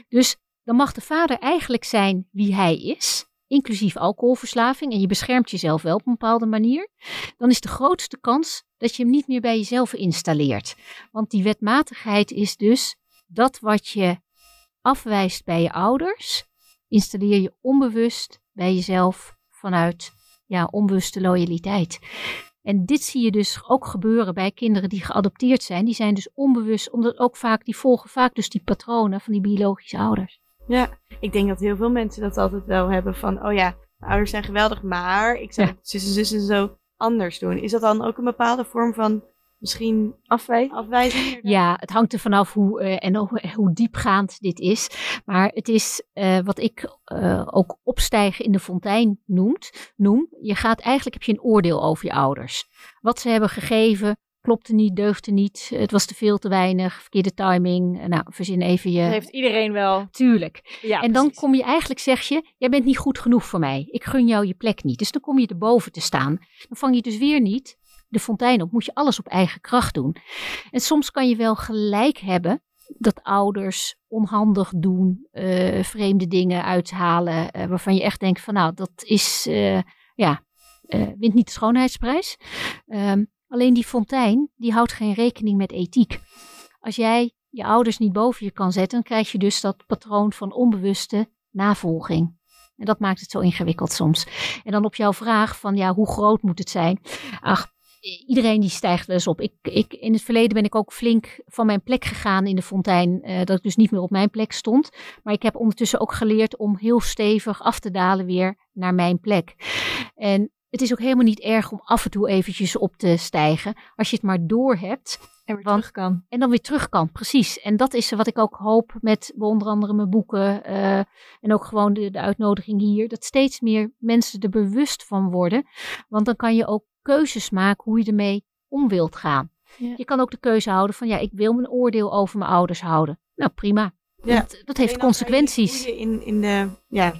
Dus dan mag de vader eigenlijk zijn wie hij is inclusief alcoholverslaving, en je beschermt jezelf wel op een bepaalde manier, dan is de grootste kans dat je hem niet meer bij jezelf installeert. Want die wetmatigheid is dus dat wat je afwijst bij je ouders, installeer je onbewust bij jezelf vanuit ja, onbewuste loyaliteit. En dit zie je dus ook gebeuren bij kinderen die geadopteerd zijn. Die zijn dus onbewust, omdat ook vaak, die volgen vaak dus die patronen van die biologische ouders. Ja, ik denk dat heel veel mensen dat altijd wel hebben van, oh ja, mijn ouders zijn geweldig, maar ik zou Ja. het zus en zus en zo anders doen. Is dat dan ook een bepaalde vorm van misschien Afwijzen. [laughs] Ja, het hangt er vanaf hoe, eh, en hoe, hoe diepgaand dit is. Maar het is eh, wat ik eh, ook opstijgen in de fontein noemt, noem. Je gaat eigenlijk, heb je een oordeel over je ouders. Wat ze hebben gegeven, klopte niet, deugde niet. Het was te veel, te weinig, verkeerde timing. Nou, verzin even je... Dat heeft iedereen wel. Tuurlijk. Ja, en dan kom je eigenlijk, zeg je, jij bent niet goed genoeg voor mij. Ik gun jou je plek niet. Dus dan kom je erboven te staan. Dan vang je dus weer niet de fontein op. Moet je alles op eigen kracht doen. En soms kan je wel gelijk hebben dat ouders onhandig doen, eh, vreemde dingen uithalen, eh, waarvan je echt denkt van nou, dat is, eh, ja, wint niet de schoonheidsprijs. Ehm, alleen die fontein, die houdt geen rekening met ethiek. Als jij je ouders niet boven je kan zetten, dan krijg je dus dat patroon van onbewuste navolging. En dat maakt het zo ingewikkeld soms. En dan op jouw vraag van ja, hoe groot moet het zijn? Ach, iedereen die stijgt wel eens op. Ik, ik, in het verleden ben ik ook flink van mijn plek gegaan in de fontein. eh, dat ik dus niet meer op mijn plek stond. Maar ik heb ondertussen ook geleerd om heel stevig af te dalen weer naar mijn plek. En het is ook helemaal niet erg om af en toe eventjes op te stijgen. Als je het maar door hebt En weer Want- terug kan. en dan weer terug kan. Precies. En dat is wat ik ook hoop met onder andere mijn boeken eh, en ook gewoon de, de uitnodiging hier. Dat steeds meer mensen er bewust van worden. Want dan kan je ook keuzes maken hoe je ermee om wilt gaan. Ja. Je kan ook de keuze houden van ja, ik wil mijn oordeel over mijn ouders houden. Nou prima. Ja. Dat, dat heeft consequenties. in, in de, ja,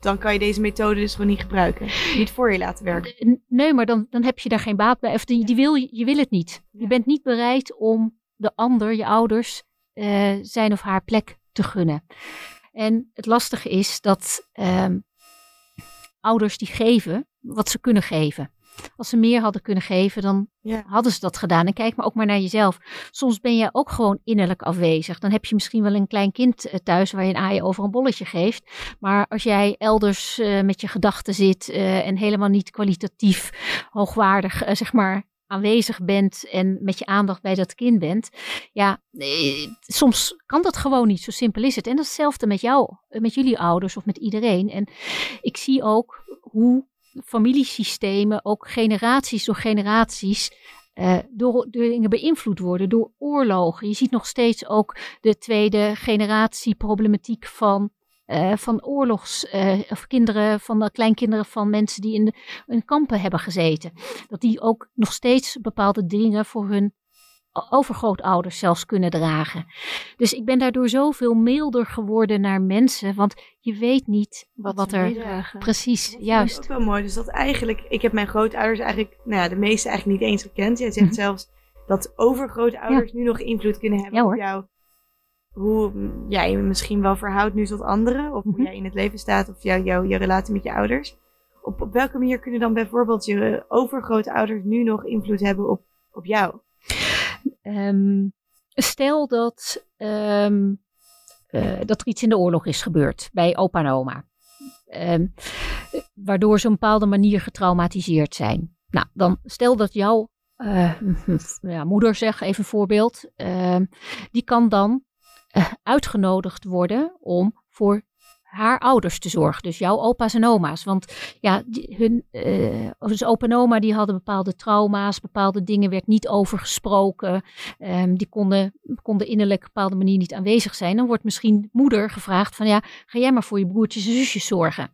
dan kan je deze methode dus gewoon niet gebruiken. Niet voor je laten werken. Nee, maar dan, dan heb je daar geen baat bij. Of die, die wil, je je wil het niet. Je bent niet bereid om de ander, je ouders, eh, zijn of haar plek te gunnen. En het lastige is dat ehm, ouders die geven wat ze kunnen geven. Als ze meer hadden kunnen geven, dan Ja. hadden ze dat gedaan. En kijk maar ook maar naar jezelf. Soms ben je ook gewoon innerlijk afwezig. Dan heb je misschien wel een klein kind eh, thuis waar je een aai over een bolletje geeft. Maar als jij elders eh, met je gedachten zit eh, en helemaal niet kwalitatief hoogwaardig, zeg maar, aanwezig bent en met je aandacht bij dat kind bent. Ja, soms kan dat gewoon niet. Zo simpel is het. En dat is hetzelfde met jou, met jullie ouders of met iedereen. En ik zie ook hoe familiesystemen, ook generaties door generaties, eh, door, dingen beïnvloed worden, door oorlogen. Je ziet nog steeds ook de tweede generatie problematiek van, eh, van oorlogs, eh, of kinderen, van de kleinkinderen van mensen die in, de, in kampen hebben gezeten. Dat die ook nog steeds bepaalde dingen voor hun overgrootouders zelfs kunnen dragen. Dus ik ben daardoor zoveel milder geworden naar mensen, want je weet niet wat, er meedragen. precies, Dat juist. ook wel mooi. Dus dat eigenlijk, ik heb mijn grootouders eigenlijk, nou ja, de meeste eigenlijk niet eens gekend. Jij zegt Mhm. zelfs dat overgrootouders nu nog invloed kunnen hebben Ja, op jou. Hoe jij je misschien wel verhoudt nu tot anderen. Of Mhm. hoe jij in het leven staat. Of jou, jou, je relatie met je ouders. Op, op welke manier kunnen dan bijvoorbeeld je overgrootouders nu nog invloed hebben op, op jou? Ehm, stel dat, ehm, eh, dat er iets in de oorlog is gebeurd bij opa en oma. Ehm, waardoor ze op een bepaalde manier getraumatiseerd zijn. Nou, dan stel dat jouw eh, ja, moeder, zeg even een voorbeeld, die kan dan eh, uitgenodigd worden om voor haar ouders te zorgen. Dus jouw opa's en oma's. Want ja, hun, eh, dus opa en oma die hadden bepaalde trauma's, bepaalde dingen werd niet over gesproken. Ehm, die konden, konden innerlijk op een bepaalde manier niet aanwezig zijn. Dan wordt misschien moeder gevraagd van ja, ga jij maar voor je broertjes en zusjes zorgen.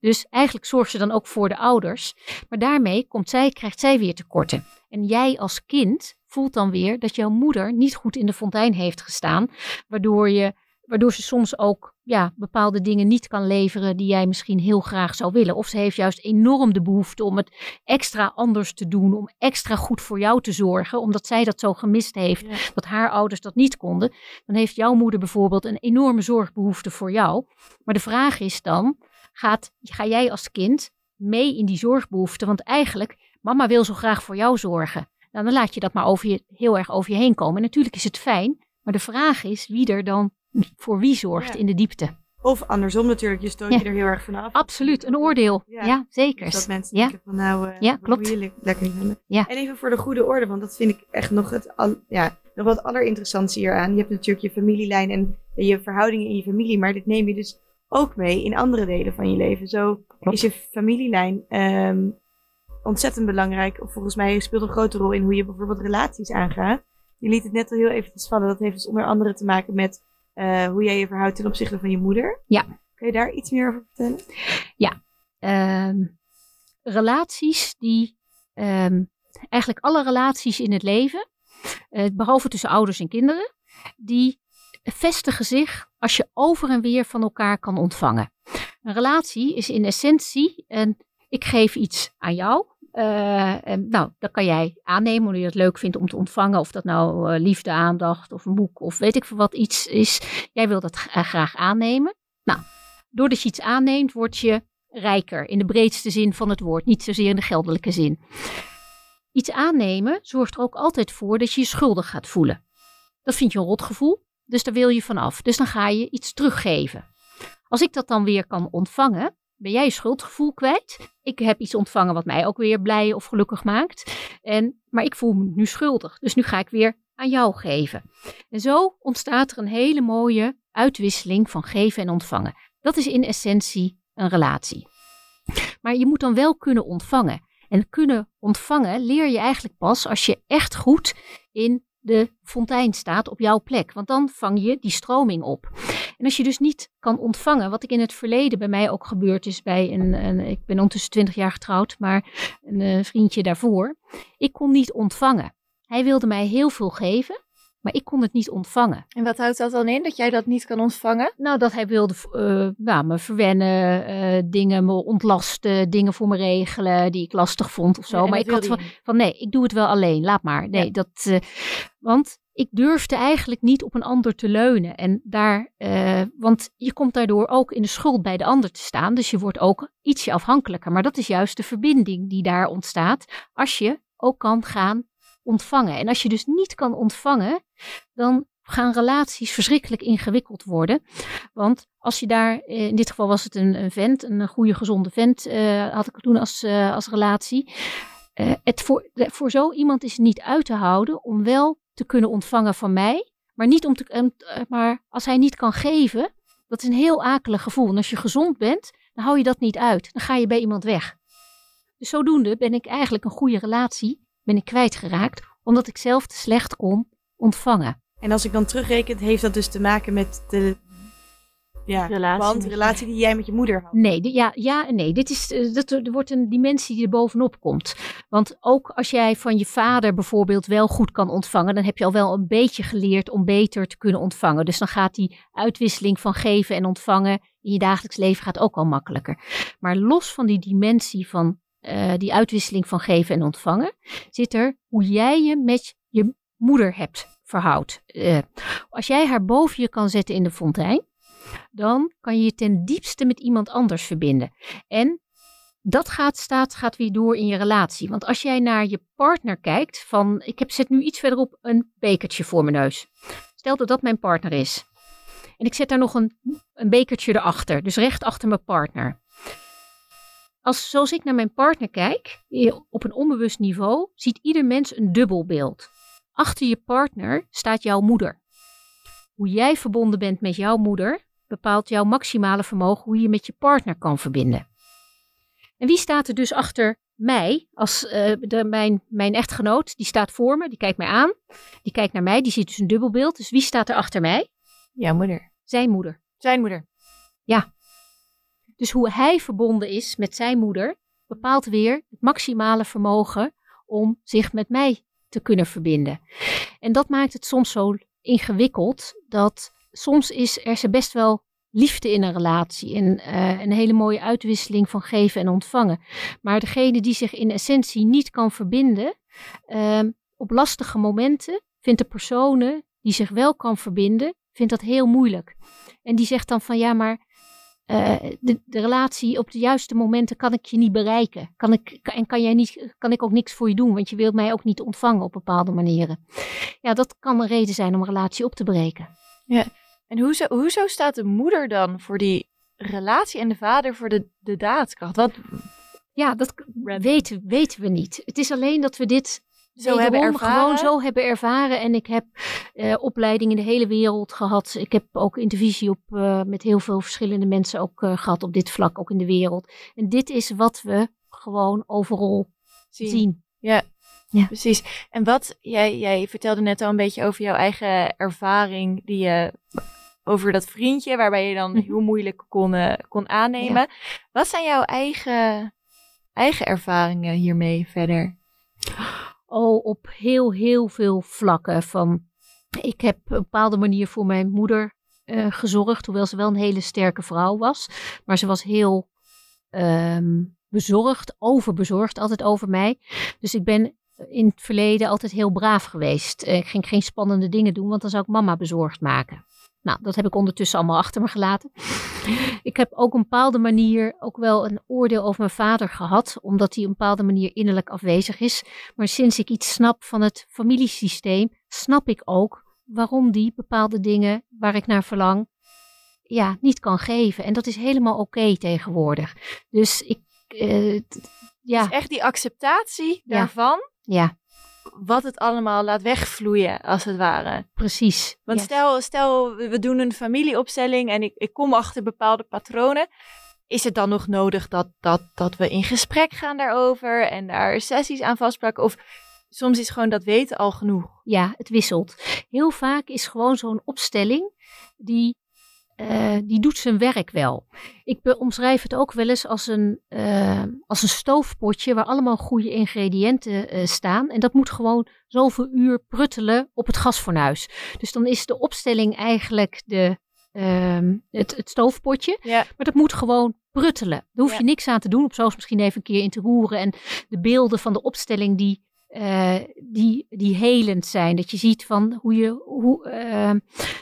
Dus eigenlijk zorgt ze dan ook voor de ouders. Maar daarmee komt zij, krijgt zij weer tekorten. En jij als kind voelt dan weer dat jouw moeder niet goed in de fontein heeft gestaan. Waardoor, je, waardoor ze soms ook ja, bepaalde dingen niet kan leveren die jij misschien heel graag zou willen. Of ze heeft juist enorm de behoefte om het extra anders te doen. Om extra goed voor jou te zorgen. Omdat zij dat zo gemist heeft. Ja. Dat haar ouders dat niet konden. Dan heeft jouw moeder bijvoorbeeld een enorme zorgbehoefte voor jou. Maar de vraag is dan, gaat, ga jij als kind mee in die zorgbehoefte? Want eigenlijk, mama wil zo graag voor jou zorgen. Nou, dan laat je dat maar over je, heel erg over je heen komen. En natuurlijk is het fijn, maar de vraag is wie er dan voor wie zorgt Ja. in de diepte. Of andersom natuurlijk, je stoot Ja. je er heel erg vanaf. Absoluut, een oordeel. Ja. Ja, zeker. Dus dat mensen Ja. denken van nou, eh Ja, klopt. je le- lekker vinden. Ja. En even voor de goede orde, want dat vind ik echt nog het al, ja, nog wat allerinteressantste hieraan. Je hebt natuurlijk je familielijn en je verhoudingen in je familie, maar dit neem je dus ook mee in andere delen van je leven. Zo Klopt. is je familielijn ehm, ontzettend belangrijk. Of volgens mij speelt een grote rol in hoe je bijvoorbeeld relaties aangaat. Je liet het net al heel eventjes vallen. Dat heeft dus onder andere te maken met eh, hoe jij je verhoudt ten opzichte van je moeder. Ja. Kun je daar iets meer over vertellen? Ehm, relaties die, ehm, eigenlijk alle relaties in het leven, eh, behalve tussen ouders en kinderen, die vestigen zich als je over en weer van elkaar kan ontvangen. Een relatie is in essentie een, ik geef iets aan jou. Eh, nou, dat kan jij aannemen omdat je het leuk vindt om te ontvangen. Of dat nou eh, liefde, aandacht of een boek of weet ik veel wat iets is. Jij wil dat gra- graag aannemen. Nou, doordat je iets aanneemt, word je rijker in de breedste zin van het woord, niet zozeer in de geldelijke zin. Iets aannemen zorgt er ook altijd voor dat je je schuldig gaat voelen. Dat vind je een rotgevoel. Dus daar wil je vanaf. Dus dan ga je iets teruggeven. Als ik dat dan weer kan ontvangen, ben jij je schuldgevoel kwijt. Ik heb iets ontvangen wat mij ook weer blij of gelukkig maakt. En, maar ik voel me nu schuldig. Dus nu ga ik weer aan jou geven. En zo ontstaat er een hele mooie uitwisseling van geven en ontvangen. Dat is in essentie een relatie. Maar je moet dan wel kunnen ontvangen. En kunnen ontvangen leer je eigenlijk pas als je echt goed in de fontein staat op jouw plek. Want dan vang je die stroming op. En als je dus niet kan ontvangen, wat ik in het verleden bij mij ook gebeurd is bij een, een ik ben ondertussen 20 jaar getrouwd, maar een, een eh, vriendje daarvoor. Ik kon niet ontvangen. Hij wilde mij heel veel geven, maar ik kon het niet ontvangen. En wat houdt dat dan in, dat jij dat niet kan ontvangen? Nou, dat hij wilde uh, nou, me verwennen, uh, dingen me ontlasten, dingen voor me regelen die ik lastig vond of zo. Maar ik had van, van, nee, ik doe het wel alleen, laat maar. Nee, ja. dat, uh, want ik durfde eigenlijk niet op een ander te leunen. En daar, want je komt daardoor ook in de schuld bij de ander te staan. Dus je wordt ook ietsje afhankelijker. Maar dat is juist de verbinding die daar ontstaat. Als je ook kan gaan ontvangen. En als je dus niet kan ontvangen, dan gaan relaties verschrikkelijk ingewikkeld worden. Want als je daar, eh, in dit geval was het een, een vent, een goede gezonde vent, uh, had ik toen als, als relatie. Het voor, voor zo iemand is het niet uit te houden om wel te kunnen ontvangen van mij, maar, niet om te, maar als hij niet kan geven, dat is een heel akelig gevoel. En als je gezond bent, dan hou je dat niet uit. Dan ga je bij iemand weg. Dus zodoende ben ik eigenlijk een goede relatie ben ik kwijtgeraakt, omdat ik zelf te slecht kon ontvangen. En als ik dan terugreken, heeft dat dus te maken met de ja, relatie, relatie die jij met je moeder had? Nee, de, ja, ja en nee. Dit is, dat, er wordt een dimensie die er bovenop komt. Want ook als jij van je vader bijvoorbeeld wel goed kan ontvangen, dan heb je al wel een beetje geleerd om beter te kunnen ontvangen. Dus dan gaat die uitwisseling van geven en ontvangen in je dagelijks leven gaat ook al makkelijker. Maar los van die dimensie van uh, die uitwisseling van geven en ontvangen, zit er hoe jij je met je moeder hebt verhoudt. Uh, als jij haar boven je kan zetten in de fontein, dan kan je je ten diepste met iemand anders verbinden. En dat gaat, staat, gaat weer door in je relatie. Want als jij naar je partner kijkt, van ik heb, zet nu iets verderop een bekertje voor mijn neus. Stel dat dat mijn partner is. En ik zet daar nog een, een bekertje erachter, dus recht achter mijn partner. Als, zoals ik naar mijn partner kijk, op een onbewust niveau, ziet ieder mens een dubbel beeld. Achter je partner staat jouw moeder. Hoe jij verbonden bent met jouw moeder bepaalt jouw maximale vermogen hoe je met je partner kan verbinden. En wie staat er dus achter mij als uh, de, mijn, mijn echtgenoot? Die staat voor me, die kijkt mij aan, die kijkt naar mij, die ziet dus een dubbelbeeld. Dus wie staat er achter mij? Jouw moeder. Zijn moeder. Zijn moeder. Ja, dus hoe hij verbonden is met zijn moeder, bepaalt weer het maximale vermogen om zich met mij te kunnen verbinden. En dat maakt het soms zo ingewikkeld dat soms is er best wel liefde in een relatie en uh, een hele mooie uitwisseling van geven en ontvangen. Maar degene die zich in essentie niet kan verbinden, uh, op lastige momenten vindt de personen die zich wel kan verbinden, vindt dat heel moeilijk. En die zegt dan van ja, maar uh, de, de, relatie op de juiste momenten kan ik je niet bereiken. Kan ik, en kan, jij niet, kan ik ook niks voor je doen, want je wilt mij ook niet ontvangen op bepaalde manieren. Ja, dat kan een reden zijn om een relatie op te breken. Ja, en hoezo, hoezo staat de moeder dan voor die relatie en de vader voor de, de daadkracht? Wat... Ja, dat weten, weten we niet. Het is alleen dat we dit zo hebben ervaren. gewoon zo hebben ervaren. En ik heb uh, opleiding in de hele wereld gehad. Ik heb ook intervisie op, uh, met heel veel verschillende mensen ook uh, gehad op dit vlak, ook in de wereld. En dit is wat we gewoon overal zien. zien. Ja, ja, precies. En wat, jij, jij vertelde net al een beetje over jouw eigen ervaring die je over dat vriendje, waarbij je dan -hmm. heel moeilijk kon, kon aannemen. Ja. Wat zijn jouw eigen, eigen ervaringen hiermee verder? Al op heel, heel veel vlakken. Van, ik heb op een bepaalde manier voor mijn moeder uh, gezorgd, hoewel ze wel een hele sterke vrouw was. Maar ze was heel um, bezorgd, overbezorgd altijd over mij. Dus ik ben in het verleden altijd heel braaf geweest. Ik ging geen spannende dingen doen, want dan zou ik mama bezorgd maken. Nou, dat heb ik ondertussen allemaal achter me gelaten. [laughs] Ik heb ook op een bepaalde manier ook wel een oordeel over mijn vader gehad, omdat hij op een bepaalde manier innerlijk afwezig is. Maar sinds ik iets snap van het familiesysteem, snap ik ook waarom die bepaalde dingen waar ik naar verlang, ja, niet kan geven. En dat is helemaal oké tegenwoordig. Dus ik, uh, ja. Dus echt die acceptatie daarvan. Ja. Wat het allemaal laat wegvloeien, als het ware. Precies. Want stel, stel, we doen een familieopstelling en ik, ik kom achter bepaalde patronen. Is het dan nog nodig dat, dat, dat we in gesprek gaan daarover en daar sessies aan vastplakken? Of soms is gewoon dat weten al genoeg? Ja, het wisselt. Heel vaak is gewoon zo'n opstelling die uh, die doet zijn werk wel. Ik omschrijf het ook wel eens als een, uh, als een stoofpotje waar allemaal goede ingrediënten uh, staan. En dat moet gewoon zoveel uur pruttelen op het gasfornuis. Dus dan is de opstelling eigenlijk de, ehm, het, het, stoofpotje. Ja. Maar dat moet gewoon pruttelen. Daar hoef je ja. niks aan te doen. Op zoals misschien even een keer in te roeren. En de beelden van de opstelling die uh, die, die helend zijn. Dat je ziet van hoe je, hoe, uh,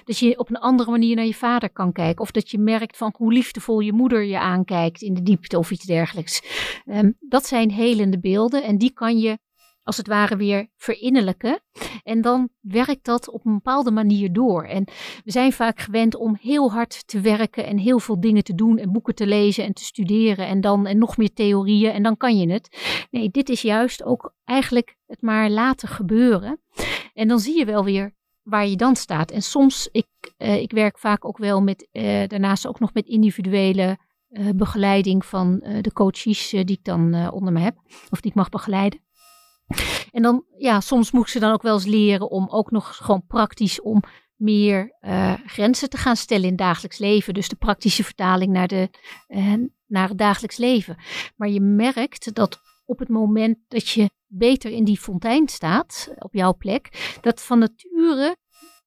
dat je op een andere manier naar je vader kan kijken. Of dat je merkt van hoe liefdevol je moeder je aankijkt in de diepte of iets dergelijks. Um, dat zijn helende beelden en die kan je als het ware weer verinnerlijken. En dan werkt dat op een bepaalde manier door. En we zijn vaak gewend om heel hard te werken en heel veel dingen te doen en boeken te lezen en te studeren en dan en nog meer theorieën en dan kan je het. Nee, dit is juist ook eigenlijk het maar laten gebeuren. En dan zie je wel weer waar je dan staat. En soms, ik, uh, ik werk vaak ook wel met, uh, daarnaast ook nog met individuele uh, begeleiding van de coaches die ik dan onder me heb, of die ik mag begeleiden. En dan, ja, soms moet ze dan ook wel eens leren om ook nog gewoon praktisch om meer uh, grenzen te gaan stellen in het dagelijks leven. Dus de praktische vertaling naar, de, uh, naar het dagelijks leven. Maar je merkt dat op het moment dat je beter in die fontein staat, op jouw plek, dat van nature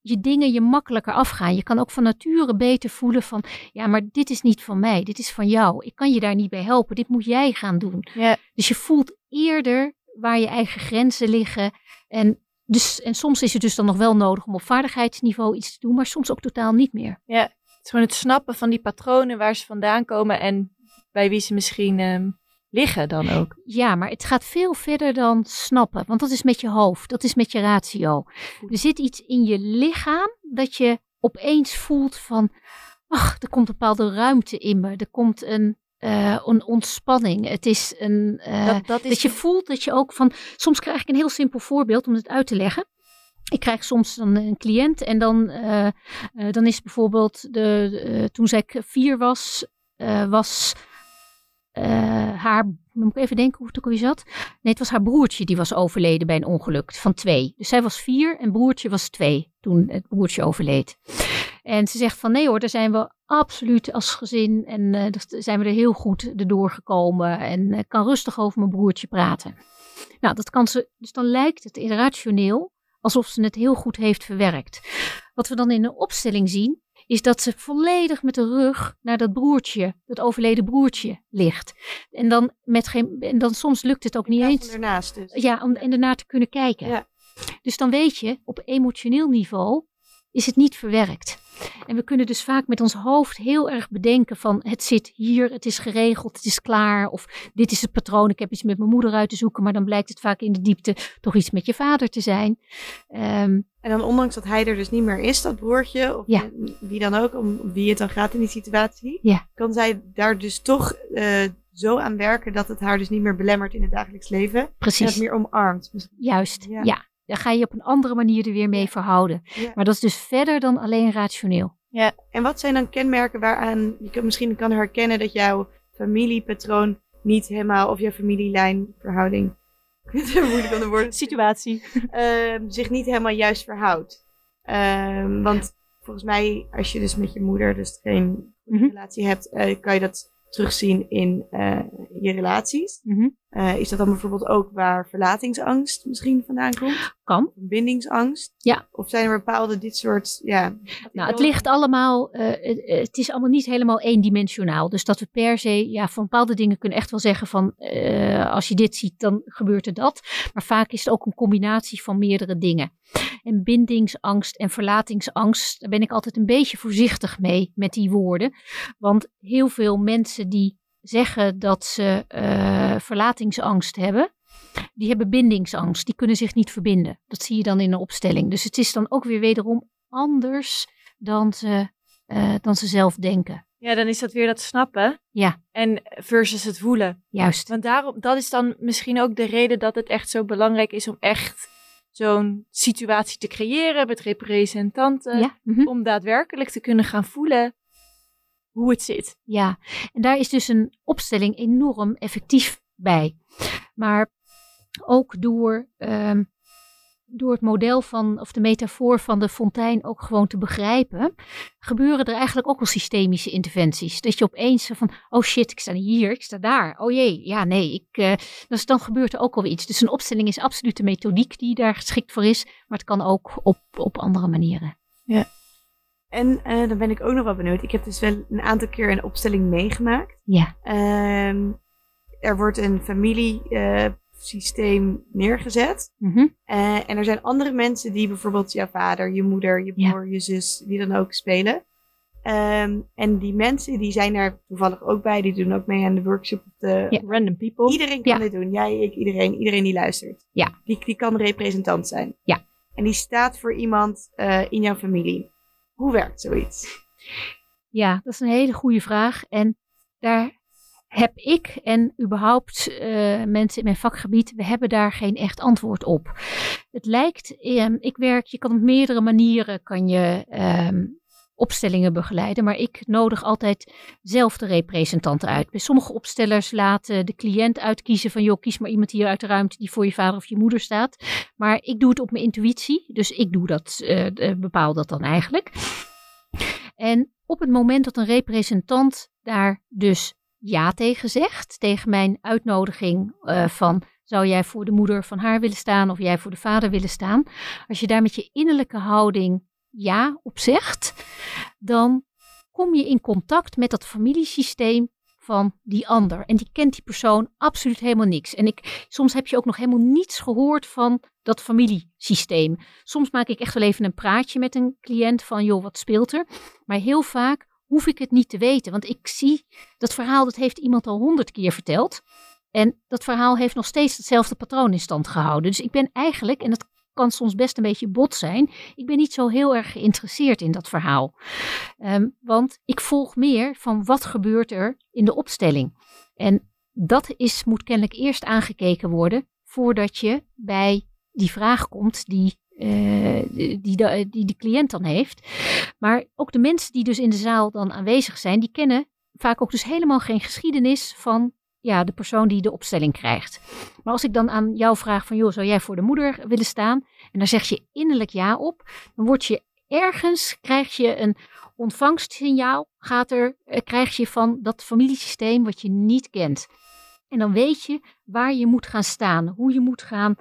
je dingen je makkelijker afgaan. Je kan ook van nature beter voelen van, ja, maar dit is niet van mij, dit is van jou. Ik kan je daar niet bij helpen, dit moet jij gaan doen. Ja. Dus je voelt eerder waar je eigen grenzen liggen. En, dus, en soms is het dus dan nog wel nodig om op vaardigheidsniveau iets te doen, maar soms ook totaal niet meer. Ja, het is gewoon het snappen van die patronen waar ze vandaan komen en bij wie ze misschien um, liggen dan ook. Ja, maar het gaat veel verder dan snappen, want dat is met je hoofd, dat is met je ratio. Er zit iets in je lichaam dat je opeens voelt van, ach, er komt een bepaalde ruimte in me, er komt een uh, een ontspanning. Het is een. Uh, dat, dat, is dat je voelt dat je ook van. Soms krijg ik een heel simpel voorbeeld om het uit te leggen. Ik krijg soms dan een cliënt en dan, uh, dan is bijvoorbeeld de, toen zij vier was, was haar, moet ik even denken hoe het ook alweer zat. Nee, het was haar broertje die was overleden bij een ongeluk van twee. Dus zij was vier en broertje was twee toen het broertje overleed. En ze zegt van nee hoor, daar zijn we absoluut als gezin en uh, zijn we er heel goed erdoor gekomen en uh, kan rustig over mijn broertje praten. Nou, dat kan ze, dus dan lijkt het irrationeel alsof ze het heel goed heeft verwerkt. Wat we dan in de opstelling zien, is dat ze volledig met de rug naar dat broertje, dat overleden broertje, ligt. En dan, met geen, en dan soms lukt het ook niet eens. Ernaast dus. Ja, om en ernaar te kunnen kijken. Ja. Dus dan weet je, op emotioneel niveau is het niet verwerkt. En we kunnen dus vaak met ons hoofd heel erg bedenken van het zit hier, het is geregeld, het is klaar. Of dit is het patroon, ik heb iets met mijn moeder uit te zoeken. Maar dan blijkt het vaak in de diepte toch iets met je vader te zijn. Um, en dan ondanks dat hij er dus niet meer is, dat broertje, of ja. wie dan ook, om wie het dan gaat in die situatie. Ja. Kan zij daar dus toch uh, zo aan werken dat het haar dus niet meer belemmert in het dagelijks leven. Precies. En het meer omarmt. Juist, ja. ja. Dan ga je op een andere manier er weer mee verhouden. Ja. Maar dat is dus verder dan alleen rationeel. Ja, en wat zijn dan kenmerken waaraan je misschien kan herkennen dat jouw familiepatroon niet helemaal, of jouw familielijnverhouding, [laughs] moeilijk aan de woorden, [laughs] situatie, uh, zich niet helemaal juist verhoudt. Uh, want volgens mij, als je dus met je moeder dus geen mm -hmm. relatie hebt, uh, kan je dat terugzien in uh, je relaties. Mm -hmm. Uh, is dat dan bijvoorbeeld ook waar verlatingsangst misschien vandaan komt? Kan. Bindingsangst? Ja. Of zijn er bepaalde dit soort, ja... Nou, het ligt allemaal, uh, het is allemaal niet helemaal eendimensionaal. Dus dat we per se, ja, van bepaalde dingen kunnen echt wel zeggen van, als je dit ziet, dan gebeurt er dat. Maar vaak is het ook een combinatie van meerdere dingen. En bindingsangst en verlatingsangst, daar ben ik altijd een beetje voorzichtig mee met die woorden. Want heel veel mensen die zeggen dat ze uh, verlatingsangst hebben, die hebben bindingsangst. Die kunnen zich niet verbinden. Dat zie je dan in een opstelling. Dus het is dan ook weer wederom anders dan ze, uh, dan ze zelf denken. Ja, dan is dat weer dat snappen. Ja. En versus het voelen. Juist. Want daarom, dat is dan misschien ook de reden dat het echt zo belangrijk is om echt zo'n situatie te creëren met representanten. Ja. mhm. Om daadwerkelijk te kunnen gaan voelen hoe het zit. Ja, en daar is dus een opstelling enorm effectief bij. Maar ook door, ehm, door het model van, of de metafoor van de fontein ook gewoon te begrijpen, gebeuren er eigenlijk ook al systemische interventies. Dat je opeens van, oh shit, ik sta hier, ik sta daar. Oh jee, ja nee, ik, eh, dus dan gebeurt er ook al iets. Dus een opstelling is absoluut de methodiek die daar geschikt voor is, maar het kan ook op, op andere manieren. En eh, dan ben ik ook nog wel benieuwd. Ik heb dus wel een aantal keer een opstelling meegemaakt. Ja. Ehm, er wordt een familiesysteem neergezet. Mhm. Eh, en er zijn andere mensen die bijvoorbeeld jouw vader, je moeder, je Ja. broer, je zus, die dan ook spelen. Ehm, en die mensen die zijn daar toevallig ook bij. Die doen ook mee aan de workshop. Op de, Ja. Random people. Iedereen kan Ja. dit doen. Jij, ik, iedereen. Iedereen die luistert. Ja. Die, die kan representant zijn. Ja. En die staat voor iemand eh, in jouw familie. Hoe werkt zoiets? Ja, dat is een hele goede vraag. En daar heb ik en überhaupt eh, mensen in mijn vakgebied, we hebben daar geen echt antwoord op. Het lijkt, ehm, ik werk, je kan op meerdere manieren kan je ehm, opstellingen begeleiden, maar ik nodig altijd zelf de representanten uit. Bij sommige opstellers laten de cliënt uitkiezen van, joh, kies maar iemand hier uit de ruimte die voor je vader of je moeder staat. Maar ik doe het op mijn intuïtie, dus ik doe dat, eh, eh, bepaal dat dan eigenlijk. En op het moment dat een representant daar dus ja tegen zegt, tegen mijn uitnodiging eh, van zou jij voor de moeder van haar willen staan of jij voor de vader willen staan, als je daar met je innerlijke houding ja op zegt, dan kom je in contact met dat familiesysteem van die ander. En die kent die persoon absoluut helemaal niks. En ik, soms heb je ook nog helemaal niets gehoord van dat familiesysteem. Soms maak ik echt wel even een praatje met een cliënt van, joh, wat speelt er? Maar heel vaak hoef ik het niet te weten. Want ik zie dat verhaal, dat heeft iemand al honderd keer verteld. En dat verhaal heeft nog steeds hetzelfde patroon in stand gehouden. Dus ik ben eigenlijk, en dat kan soms best een beetje bot zijn, ik ben niet zo heel erg geïnteresseerd in dat verhaal. Ehm, want ik volg meer van wat gebeurt er in de opstelling. En dat is, moet kennelijk eerst aangekeken worden voordat je bij die vraag komt die, eh, die, de, die de cliënt dan heeft. Maar ook de mensen die dus in de zaal dan aanwezig zijn, die kennen vaak ook dus helemaal geen geschiedenis van ja, de persoon die de opstelling krijgt. Maar als ik dan aan jou vraag van, joh, zou jij voor de moeder willen staan? En daar zeg je innerlijk ja op, dan word je ergens, krijg je een ontvangstsignaal, gaat er, eh, krijg je van dat familiesysteem wat je niet kent. En dan weet je waar je moet gaan staan, hoe je moet gaan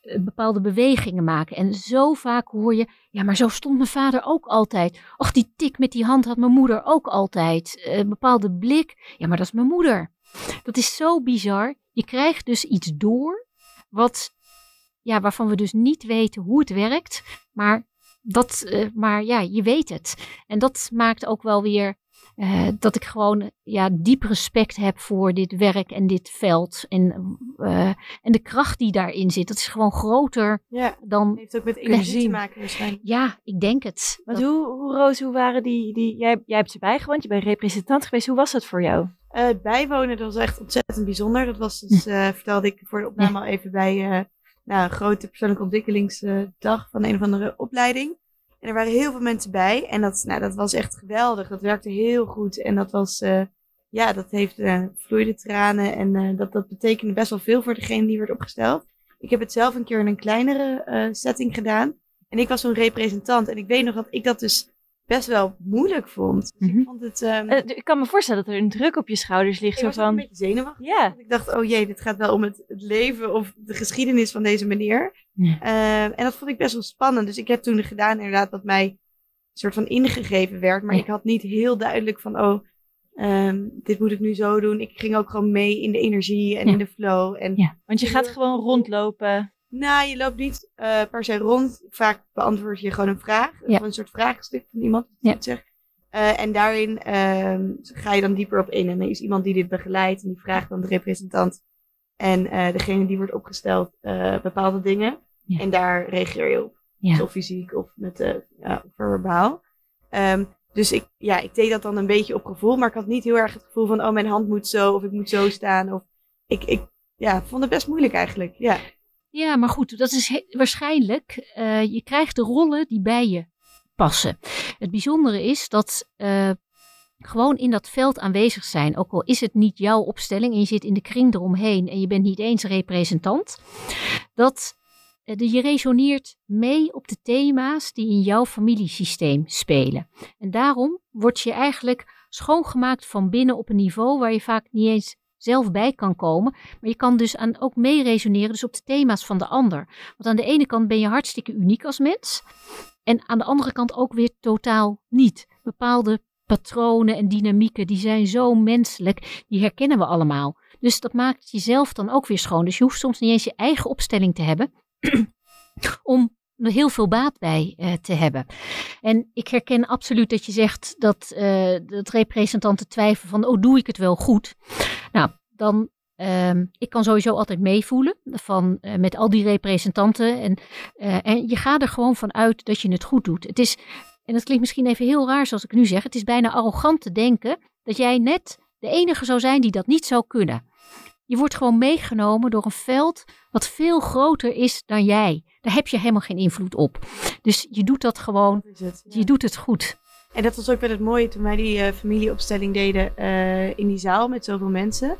eh, bepaalde bewegingen maken. En zo vaak hoor je, ja, maar zo stond mijn vader ook altijd. Och, die tik met die hand had mijn moeder ook altijd. Eh, Een bepaalde blik, ja, maar dat is mijn moeder. Dat is zo bizar. Je krijgt dus iets door wat, ja, waarvan we dus niet weten hoe het werkt, maar, dat, eh, maar ja, je weet het. En dat maakt ook wel weer eh, dat ik gewoon ja, diep respect heb voor dit werk en dit veld. En, eh, en de kracht die daarin zit, dat is gewoon groter Ja. dan. Heeft ook met energie te maken waarschijnlijk. Ja, ik denk het. Dat- hoe, hoe, Roos, hoe waren die, die jij, jij hebt ze bijgewoond, je bent representant geweest. Hoe was dat voor jou? Eh, bijwonen, dat was echt ontzettend bijzonder. Dat was dus, eh, vertelde ik voor de opname al even bij nou, een grote persoonlijke ontwikkelingsdag van een of andere opleiding. En er waren heel veel mensen bij. En dat, nou, dat was echt geweldig. Dat werkte heel goed. En dat was, ja, dat heeft vloeide tranen. En dat, dat betekende best wel veel voor degene die werd opgesteld. Ik heb het zelf een keer in een kleinere setting gedaan. En ik was zo'n representant. En ik weet nog dat ik dat dus best wel moeilijk vond. Dus Mhm. ik vond het... ehm, Eh, ik kan me voorstellen dat er een druk op je schouders ligt. ik Zo was ook een van, beetje zenuwachtig. ja, ik dacht, oh jee, dit gaat wel om het, het leven of de geschiedenis van deze meneer. Ja. Eh, en dat vond ik best wel spannend. Dus ik heb toen gedaan inderdaad wat mij een soort van ingegeven werd. Maar ik had niet heel duidelijk van, oh, ehm, dit moet ik nu zo doen. Ik ging ook gewoon mee in de energie en in de flow. En Ja. want je gaat gewoon rondlopen. Nou, je loopt niet eh, per se rond. Vaak beantwoord je gewoon een vraag. Ja. Of een soort vraagstuk van iemand. Ja. Eh, en daarin ehm, ga je dan dieper op in. En er is iemand die dit begeleidt. En die vraagt dan de representant En eh, degene die wordt opgesteld bepaalde dingen. Ja. En daar reageer je op. Ja. Dus of fysiek of met verbaal. Ehm, dus ik, ja, ik deed dat dan een beetje op gevoel. Maar ik had niet heel erg het gevoel van, oh, mijn hand moet zo. Of ik moet zo staan. Of ik, ik ja, vond het best moeilijk eigenlijk. Ja, Ja, maar goed, dat is waarschijnlijk. eh, je krijgt de rollen die bij je passen. Het bijzondere is dat eh, gewoon in dat veld aanwezig zijn, ook al is het niet jouw opstelling en je zit in de kring eromheen en je bent niet eens representant, dat eh, de- je resoneert mee op de thema's die in jouw familiesysteem spelen. En daarom word je eigenlijk schoongemaakt van binnen op een niveau waar je vaak niet eens zelf bij kan komen. Maar je kan dus aan, ook mee resoneren dus op de thema's van de ander. Want aan de ene kant ben je hartstikke uniek als mens. En aan de andere kant ook weer totaal niet. Bepaalde patronen en dynamieken, die zijn zo menselijk, die herkennen we allemaal. Dus dat maakt jezelf dan ook weer schoon. Dus je hoeft soms niet eens je eigen opstelling te hebben [clears throat] om er heel veel baat bij eh, te hebben. En ik herken absoluut dat je zegt dat, eh, dat representanten twijfelen van, oh, doe ik het wel goed? Nou, dan, ehm, ik kan sowieso altijd meevoelen van, eh, met al die representanten. En, eh, en je gaat er gewoon van uit dat je het goed doet. Het is, en dat klinkt misschien even heel raar zoals ik nu zeg, het is bijna arrogant te denken dat jij net de enige zou zijn die dat niet zou kunnen. Je wordt gewoon meegenomen door een veld wat veel groter is dan jij. Daar heb je helemaal geen invloed op. Dus je doet dat gewoon, het. ja. je doet het goed. En dat was ook wel het mooie toen wij die eh, familieopstelling deden eh, in die zaal met zoveel mensen.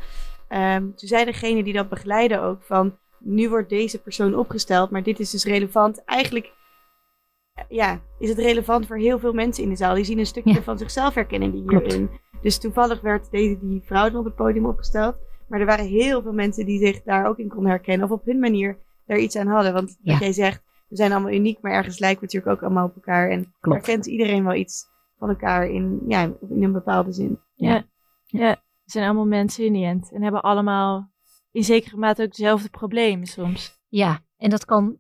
Ehm, toen zei degene die dat begeleidde ook van, nu wordt deze persoon opgesteld, maar dit is dus relevant. Eigenlijk eh, ja, is het relevant voor heel veel mensen in de zaal. Die zien een stukje Ja. van zichzelf herkennen die Klopt. hierin. Dus toevallig werd deze, die vrouw dan op het podium opgesteld. Maar er waren heel veel mensen die zich daar ook in konden herkennen. Of op hun manier daar iets aan hadden. Want Ja. wat jij zegt, we zijn allemaal uniek, maar ergens lijken we natuurlijk ook allemaal op elkaar. En Klopt. herkent iedereen wel iets van elkaar in, ja, in een bepaalde zin. Ja. ja, we zijn allemaal mensen in die end. En hebben allemaal in zekere mate ook dezelfde problemen soms. Ja, en dat kan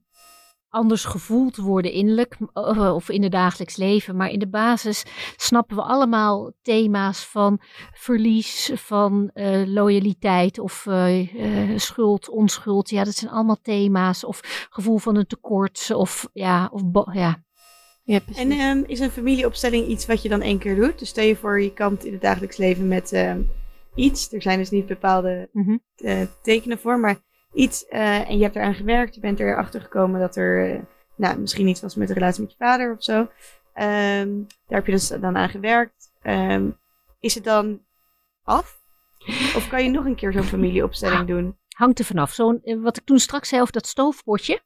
anders gevoeld worden innerlijk eh, of in het dagelijks leven. Maar in de basis snappen we allemaal thema's van verlies, van eh, loyaliteit of eh, eh, schuld, onschuld. Ja, dat zijn allemaal thema's. Of gevoel van een tekort of ja, of ja. Ja. En ehm, is een familieopstelling iets wat je dan één keer doet? Dus stel je voor, je kampt in het dagelijks leven met ehm, iets. Er zijn dus niet bepaalde Mhm. eh, tekenen voor, maar iets. eh, en je hebt eraan gewerkt. Je bent erachter gekomen dat er eh, nou, misschien iets was met de relatie met je vader of zo. Ehm, daar heb je dus dan aan gewerkt. Is het dan af? Of kan je nog een keer zo'n familieopstelling doen? Hangt er vanaf. Zo'n, eh, wat ik toen straks zei dat stoofpotje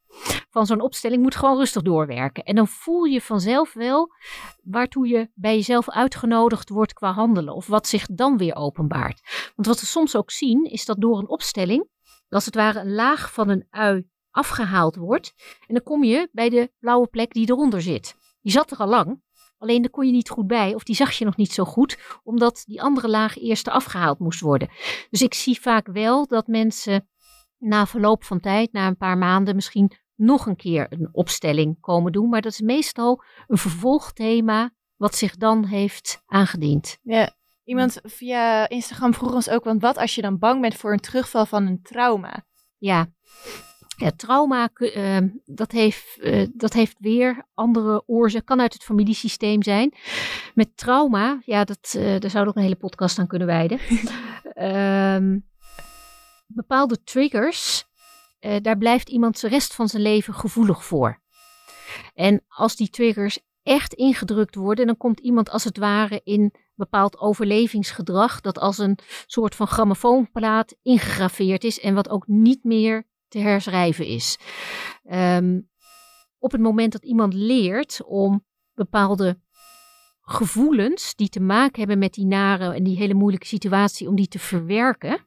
van zo'n opstelling moet gewoon rustig doorwerken. En dan voel je vanzelf wel waartoe je bij jezelf uitgenodigd wordt qua handelen. Of wat zich dan weer openbaart. Want wat we soms ook zien is dat door een opstelling, als het ware een laag van een ui afgehaald wordt. En dan kom je bij de blauwe plek die eronder zit. Die zat er al lang. Alleen daar kon je niet goed bij, of die zag je nog niet zo goed, omdat die andere laag eerst afgehaald moest worden. Dus ik zie vaak wel dat mensen na verloop van tijd, na een paar maanden, misschien nog een keer een opstelling komen doen. Maar dat is meestal een vervolgthema wat zich dan heeft aangediend. Ja, iemand via Instagram vroeg ons ook, want wat als je dan bang bent voor een terugval van een trauma? Ja, ja trauma, ku- eh, dat, heeft, eh, dat heeft weer andere oorzaken. Kan uit het familiesysteem zijn. Met trauma, ja, dat, eh, daar zouden we ook een hele podcast aan kunnen wijden. [laughs] Ehm, bepaalde triggers, eh, daar blijft iemand de rest van zijn leven gevoelig voor. En als die triggers echt ingedrukt worden, dan komt iemand als het ware in bepaald overlevingsgedrag, dat als een soort van grammofoonplaat ingegraveerd is en wat ook niet meer te herschrijven is. Ehm, op het moment dat iemand leert om bepaalde gevoelens die te maken hebben met die nare en die hele moeilijke situatie, om die te verwerken,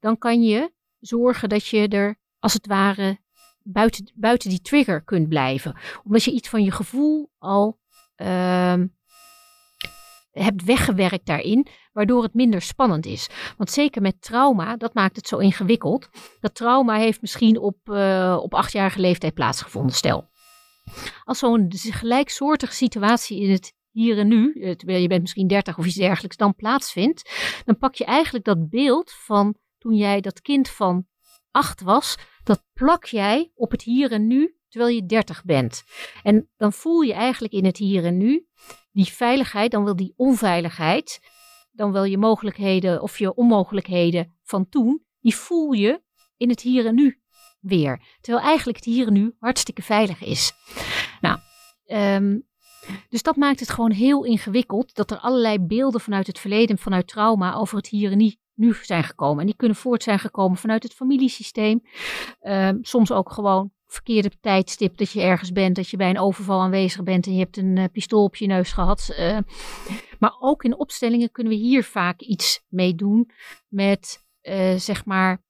dan kan je zorgen dat je er als het ware buiten, buiten die trigger kunt blijven. Omdat je iets van je gevoel al ehm, hebt weggewerkt daarin, waardoor het minder spannend is. Want zeker met trauma, dat maakt het zo ingewikkeld. Dat trauma heeft misschien op, eh, op achtjarige leeftijd plaatsgevonden, stel. Als zo'n gelijksoortige situatie in het hier en nu, terwijl je bent misschien 30 of iets dergelijks, dan plaatsvindt, dan pak je eigenlijk dat beeld van toen jij dat kind van acht was, dat plak jij op het hier en nu terwijl je 30 bent. En dan voel je eigenlijk in het hier en nu die veiligheid, dan wel die onveiligheid, dan wel je mogelijkheden of je onmogelijkheden van toen, die voel je in het hier en nu weer. Terwijl eigenlijk het hier en nu hartstikke veilig is. Nou, ehm, dus dat maakt het gewoon heel ingewikkeld dat er allerlei beelden vanuit het verleden, vanuit trauma, over het hier en nu nu zijn gekomen. En die kunnen voort zijn gekomen vanuit het familiesysteem. Ehm, soms ook gewoon verkeerde tijdstip dat je ergens bent, dat je bij een overval aanwezig bent en je hebt een uh, pistool op je neus gehad. Uh, maar ook in opstellingen kunnen we hier vaak iets mee doen met uh, zeg maar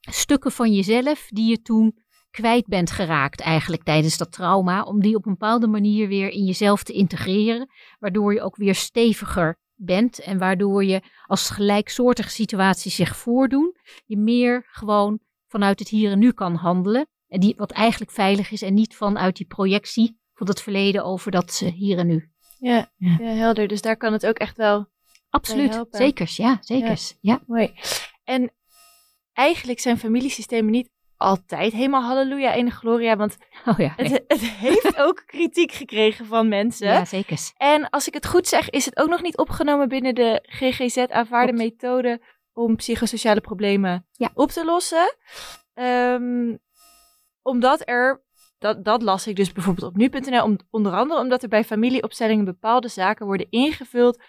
stukken van jezelf die je toen kwijt bent geraakt eigenlijk tijdens dat trauma, om die op een bepaalde manier weer in jezelf te integreren, waardoor je ook weer steviger bent en waardoor je als gelijksoortige situaties zich voordoen, je meer gewoon vanuit het hier en nu kan handelen. En die, wat eigenlijk veilig is en niet vanuit die projectie van het verleden over dat hier en nu. Ja, ja. ja helder. Dus daar kan het ook echt wel. Absoluut, zekers, ja, zekers. Ja. ja. Mooi. En eigenlijk zijn familiesystemen niet altijd helemaal halleluja en gloria, want [laughs] oh ja, het, het, heeft [laughs] ook kritiek gekregen van mensen. Ja, zeker. En als ik het goed zeg, is het ook nog niet opgenomen binnen de GGZ aanvaarde methode om psychosociale problemen ja. op te lossen. Um, omdat er, dat, dat las ik dus bijvoorbeeld op nu.nl, om, onder andere omdat er bij familieopstellingen bepaalde zaken worden ingevuld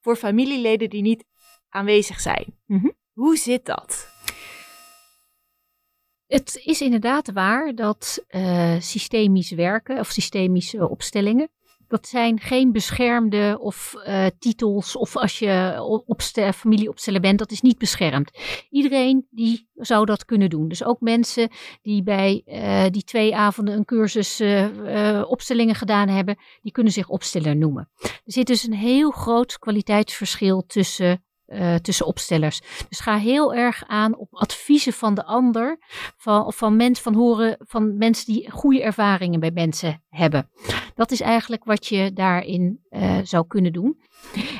voor familieleden die niet aanwezig zijn. Mm -hmm. Hoe zit dat? Het is inderdaad waar dat uh, systemisch werken of systemische opstellingen dat zijn geen beschermde of uh, titels of als je opstel, familieopsteller bent, dat is niet beschermd. Iedereen die zou dat kunnen doen. Dus ook mensen die bij uh, die twee avonden een cursus uh, opstellingen gedaan hebben, die kunnen zich opsteller noemen. Er zit dus een heel groot kwaliteitsverschil tussen uh, tussen opstellers. Dus ga heel erg aan op adviezen van de ander, van, van, mens, van horen van mensen die goede ervaringen bij mensen hebben. Dat is eigenlijk wat je daarin uh, zou kunnen doen.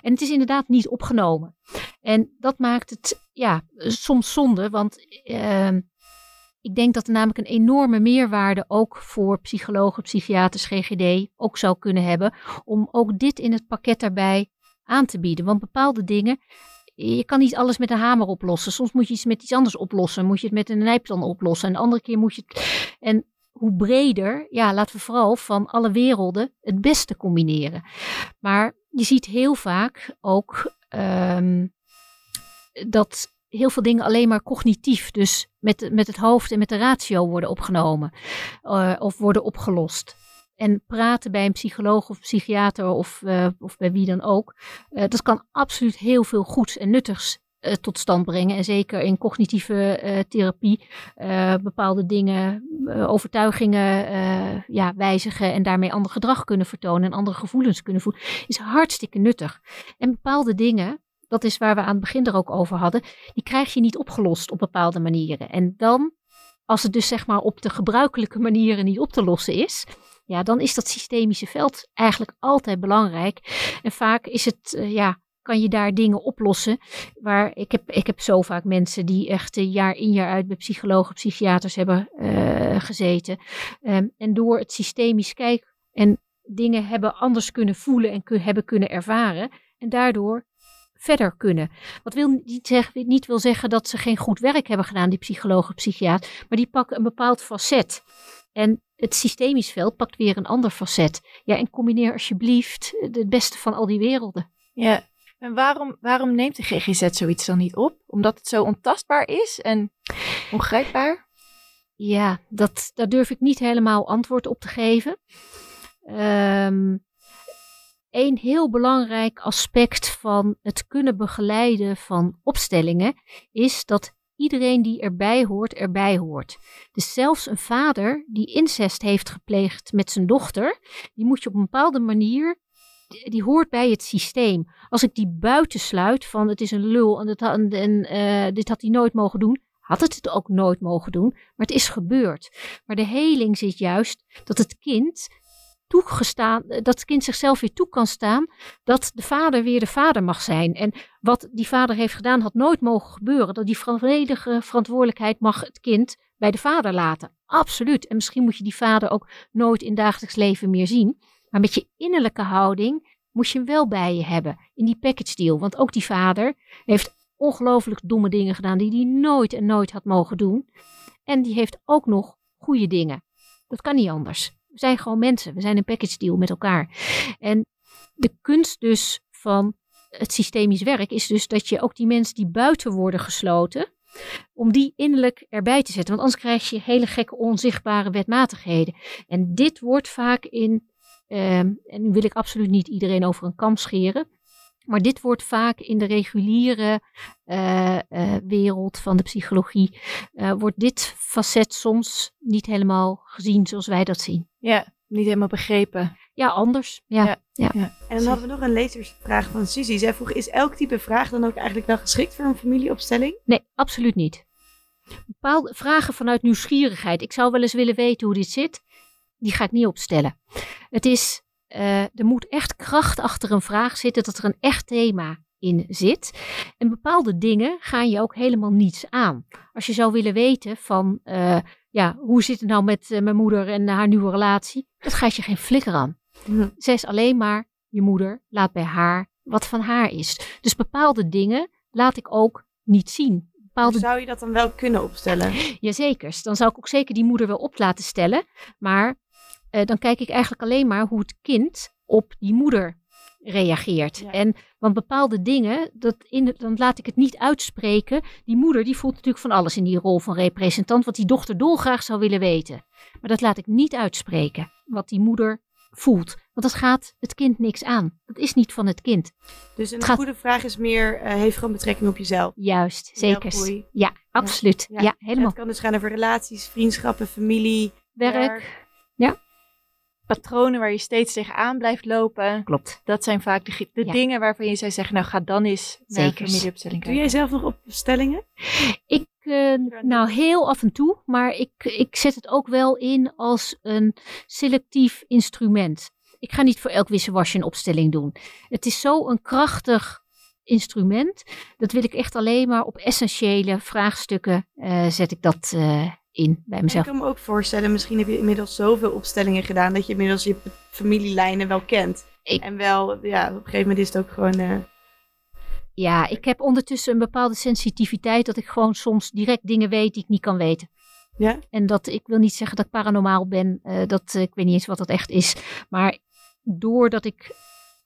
En het is inderdaad niet opgenomen. En dat maakt het ja, soms zonde, want uh, ik denk dat er namelijk een enorme meerwaarde ook voor psychologen, psychiaters, GGD ook zou kunnen hebben. Om ook dit in het pakket daarbij aan te bieden. Want bepaalde dingen je kan niet alles met een hamer oplossen. Soms moet je iets met iets anders oplossen. Moet je het met een nijptan oplossen. En de andere keer moet je het. En hoe breder, ja, laten we vooral van alle werelden het beste combineren. Maar je ziet heel vaak ook um, dat heel veel dingen alleen maar cognitief, dus met, met het hoofd en met de ratio worden opgenomen uh, of worden opgelost. En praten bij een psycholoog of psychiater of, uh, of bij wie dan ook, uh, dat kan absoluut heel veel goeds en nuttigs uh, tot stand brengen. En zeker in cognitieve therapie bepaalde dingen, overtuigingen ja, wijzigen en daarmee ander gedrag kunnen vertonen en andere gevoelens kunnen voelen, is hartstikke nuttig. En bepaalde dingen, dat is waar we aan het begin er ook over hadden, die krijg je niet opgelost op bepaalde manieren. En dan, als het dus zeg maar op de gebruikelijke manieren niet op te lossen is, ja, dan is dat systemische veld eigenlijk altijd belangrijk. En vaak is het, uh, ja, kan je daar dingen oplossen. Waar ik heb, ik heb zo vaak mensen die echt uh, jaar in jaar uit bij psychologen, psychiaters hebben uh, gezeten. Um, en door het systemisch kijken en dingen hebben anders kunnen voelen en hebben kunnen ervaren. En daardoor verder kunnen. Wat wil niet, zeg, niet wil zeggen dat ze geen goed werk hebben gedaan, die psychologen, psychiater. Maar die pakken een bepaald facet. En het systemisch veld pakt weer een ander facet. Ja, en combineer alsjeblieft het beste van al die werelden. Ja, en waarom, waarom neemt de GGZ zoiets dan niet op? Omdat het zo ontastbaar is en ongrijpbaar? Ja, dat, daar durf ik niet helemaal antwoord op te geven. Um, een heel belangrijk aspect van het kunnen begeleiden van opstellingen is dat iedereen die erbij hoort, erbij hoort. Dus zelfs een vader die incest heeft gepleegd met zijn dochter, die moet je op een bepaalde manier, die hoort bij het systeem. Als ik die buiten sluit van het is een lul en, het, en uh, dit had hij nooit mogen doen, had het het ook nooit mogen doen, maar het is gebeurd. Maar de heling zit juist dat het kind toegestaan, dat het kind zichzelf weer toe kan staan, dat de vader weer de vader mag zijn. En wat die vader heeft gedaan, had nooit mogen gebeuren. Dat die volledige verantwoordelijkheid mag het kind bij de vader laten. Absoluut. En misschien moet je die vader ook nooit in dagelijks leven meer zien. Maar met je innerlijke houding moet je hem wel bij je hebben in die package deal. Want ook die vader heeft ongelooflijk domme dingen gedaan die hij nooit en nooit had mogen doen. En die heeft ook nog goede dingen. Dat kan niet anders. We zijn gewoon mensen. We zijn een package deal met elkaar. En de kunst dus van het systemisch werk is dus dat je ook die mensen die buiten worden gesloten, om die innerlijk erbij te zetten. Want anders krijg je hele gekke onzichtbare wetmatigheden. En dit wordt vaak in, ehm, en nu wil ik absoluut niet iedereen over een kam scheren, maar dit wordt vaak in de reguliere uh, uh, wereld van de psychologie, uh, wordt dit facet soms niet helemaal gezien zoals wij dat zien. Ja, niet helemaal begrepen. Ja, anders. Ja. ja. ja. ja. En dan hadden we nog een lezersvraag van Suzy. Zij vroeg, is elk type vraag dan ook eigenlijk wel geschikt voor een familieopstelling? Nee, absoluut niet. Bepaalde vragen vanuit nieuwsgierigheid. Ik zou wel eens willen weten hoe dit zit. Die ga ik niet opstellen. Het is uh, er moet echt kracht achter een vraag zitten, dat er een echt thema in zit. En bepaalde dingen gaan je ook helemaal niets aan. Als je zou willen weten van, uh, ja, hoe zit het nou met uh, mijn moeder en haar nieuwe relatie? Dat gaat je geen flikker aan. Hm. Zij is alleen maar je moeder, laat bij haar wat van haar is. Dus bepaalde dingen laat ik ook niet zien. Bepaalde... Zou je dat dan wel kunnen opstellen? Jazeker. Dan zou ik ook zeker die moeder wel op laten stellen. Maar uh, dan kijk ik eigenlijk alleen maar hoe het kind op die moeder reageert. Ja. En want bepaalde dingen, dat in, dan laat ik het niet uitspreken. Die moeder die voelt natuurlijk van alles in die rol van representant, wat die dochter dolgraag zou willen weten. Maar dat laat ik niet uitspreken, wat die moeder voelt. Want dat gaat het kind niks aan. Dat is niet van het kind. Dus een gaat... goede vraag is meer, uh, heeft gewoon betrekking op jezelf. Juist, zeker. Ja, absoluut. Ja, ja helemaal. het kan dus gaan over relaties, vriendschappen, familie, werk. werk. Ja patronen waar je steeds tegenaan blijft lopen. Klopt. Dat zijn vaak de, de dingen waarvan je zou zeggen, nou ga dan eens naar Zeker. familieopstelling kijken. Doe jij zelf nog opstellingen? Ik, uh, nou heel af en toe, maar ik, ik zet het ook wel in als een selectief instrument. Ik ga niet voor elk wisselwasje een opstelling doen. Het is zo een krachtig instrument. Dat wil ik echt alleen maar op essentiële vraagstukken uh, zet ik dat uh, in bij mezelf. Ik kan me ook voorstellen, misschien heb je inmiddels zoveel opstellingen gedaan dat je inmiddels je familielijnen wel kent. Ik... En wel, ja, op een gegeven moment is het ook gewoon. Uh... Ja, ik heb ondertussen een bepaalde sensitiviteit dat ik gewoon soms direct dingen weet die ik niet kan weten. Ja? En dat ik wil niet zeggen dat ik paranormaal ben, uh, dat ik weet niet eens wat dat echt is. Maar doordat ik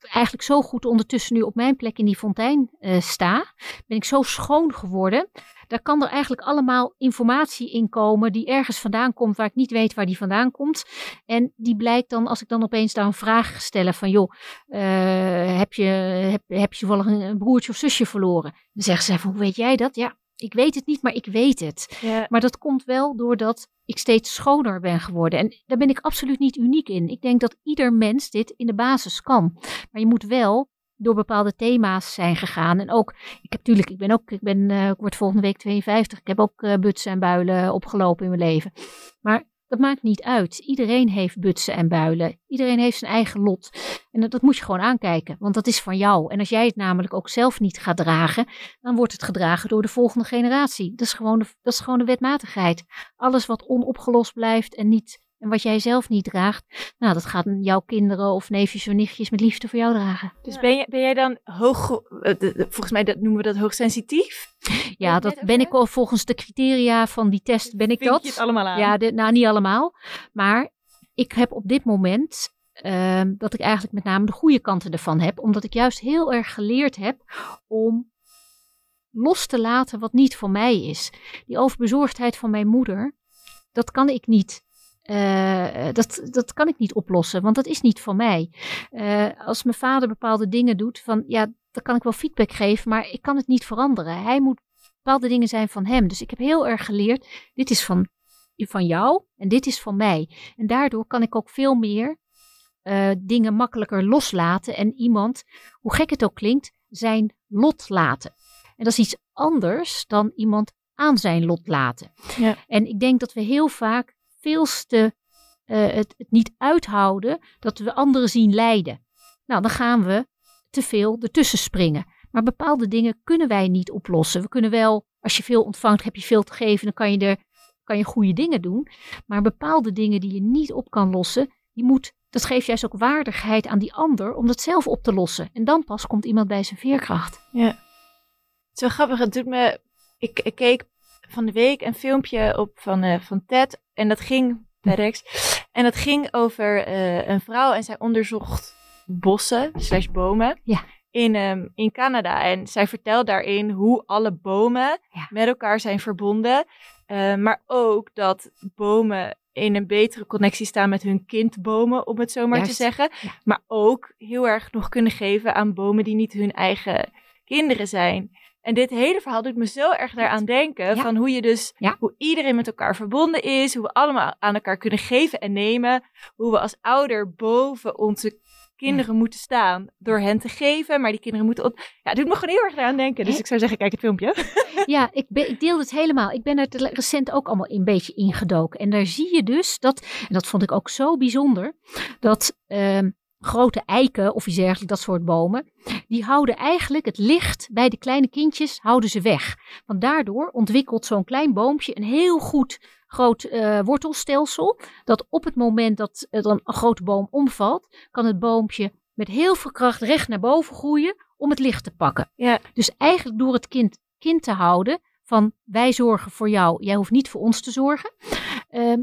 eigenlijk zo goed ondertussen nu op mijn plek in die fontein uh, sta, ben ik zo schoon geworden daar kan er eigenlijk allemaal informatie in komen die ergens vandaan komt waar ik niet weet waar die vandaan komt. En die blijkt dan, als ik dan opeens daar een vraag stellen van joh, uh, heb, je, heb, heb je toevallig een, broertje of zusje verloren? Dan zeggen ze van hoe weet jij dat? Ja, ik weet het niet, maar ik weet het. Ja. Maar dat komt wel doordat ik steeds schoner ben geworden. En daar ben ik absoluut niet uniek in. Ik denk dat ieder mens dit in de basis kan. Maar je moet wel door bepaalde thema's zijn gegaan. En ook, ik heb natuurlijk, ik ben ook, ik ben, uh, ik word volgende week 52. Ik heb ook uh, butsen en builen opgelopen in mijn leven. Maar dat maakt niet uit. Iedereen heeft butsen en builen. Iedereen heeft zijn eigen lot. En dat, moet je gewoon aankijken, want dat is van jou. En als jij het namelijk ook zelf niet gaat dragen, dan wordt het gedragen door de volgende generatie. Dat is gewoon de, dat is gewoon de wetmatigheid. Alles wat onopgelost blijft en niet en wat jij zelf niet draagt, nou, dat gaat jouw kinderen of neefjes of nichtjes met liefde voor jou dragen. Dus ben, je, ben jij dan hoog, eh, volgens mij dat noemen we dat hoogsensitief? Ja, dat ben ik al volgens de criteria van die test, ben ik dat. je het allemaal aan? Ja, de, nou niet allemaal. Maar ik heb op dit moment uh, dat ik eigenlijk met name de goede kanten ervan heb. Omdat ik juist heel erg geleerd heb om los te laten wat niet voor mij is. Die overbezorgdheid van mijn moeder, dat kan ik niet uh, dat, dat kan ik niet oplossen, want dat is niet van mij. Uh, als mijn vader bepaalde dingen doet, van ja, dan kan ik wel feedback geven, maar ik kan het niet veranderen. Hij moet bepaalde dingen zijn van hem. Dus ik heb heel erg geleerd, dit is van, van jou en dit is van mij. En daardoor kan ik ook veel meer uh, dingen makkelijker loslaten en iemand, hoe gek het ook klinkt, zijn lot laten. En dat is iets anders dan iemand aan zijn lot laten. Ja. En ik denk dat we heel vaak veel te eh, het, het niet uithouden dat we anderen zien lijden. Nou, dan gaan we te veel ertussen springen. Maar bepaalde dingen kunnen wij niet oplossen. We kunnen wel, als je veel ontvangt, heb je veel te geven, dan kan je er kan je goede dingen doen. Maar bepaalde dingen die je niet op kan lossen, die moet, dat geeft juist ook waardigheid aan die ander om dat zelf op te lossen. En dan pas komt iemand bij zijn veerkracht. Ja. Het is wel grappig. Doet me. Ik, ik keek van de week een filmpje op van, eh, van Ted. En dat ging. TEDx. [laughs] En dat ging over eh, een vrouw en zij onderzocht bossen slash bomen. Ja. In, ehm, in Canada. En zij vertelt daarin hoe alle bomen Ja. met elkaar zijn verbonden. Eh, maar ook dat bomen in een betere connectie staan met hun kindbomen, om het zo maar te zeggen. ja. Maar ook heel erg nog kunnen geven aan bomen die niet hun eigen kinderen zijn. En dit hele verhaal doet me zo erg daaraan denken. Ja. Van hoe je dus, Ja. hoe iedereen met elkaar verbonden is. Hoe we allemaal aan elkaar kunnen geven en nemen. Hoe we als ouder boven onze kinderen moeten staan. Door hen te geven, maar die kinderen moeten... Op... Ja, het doet me gewoon heel erg daaraan denken. Dus ik zou zeggen, kijk het filmpje. [laughs] Ja, ik, ben, ik deel het helemaal. Ik ben er recent ook allemaal een beetje ingedoken. En daar zie je dus dat, en dat vond ik ook zo bijzonder, dat ehm, grote eiken of iets dergelijks, dat soort bomen, die houden eigenlijk het licht bij de kleine kindjes, houden ze weg. Want daardoor ontwikkelt zo'n klein boompje een heel goed groot eh, wortelstelsel, dat op het moment dat er dan een grote boom omvalt, kan het boompje met heel veel kracht recht naar boven groeien om het licht te pakken. Ja. Dus eigenlijk door het kind kind te houden van wij zorgen voor jou, jij hoeft niet voor ons te zorgen, ehm,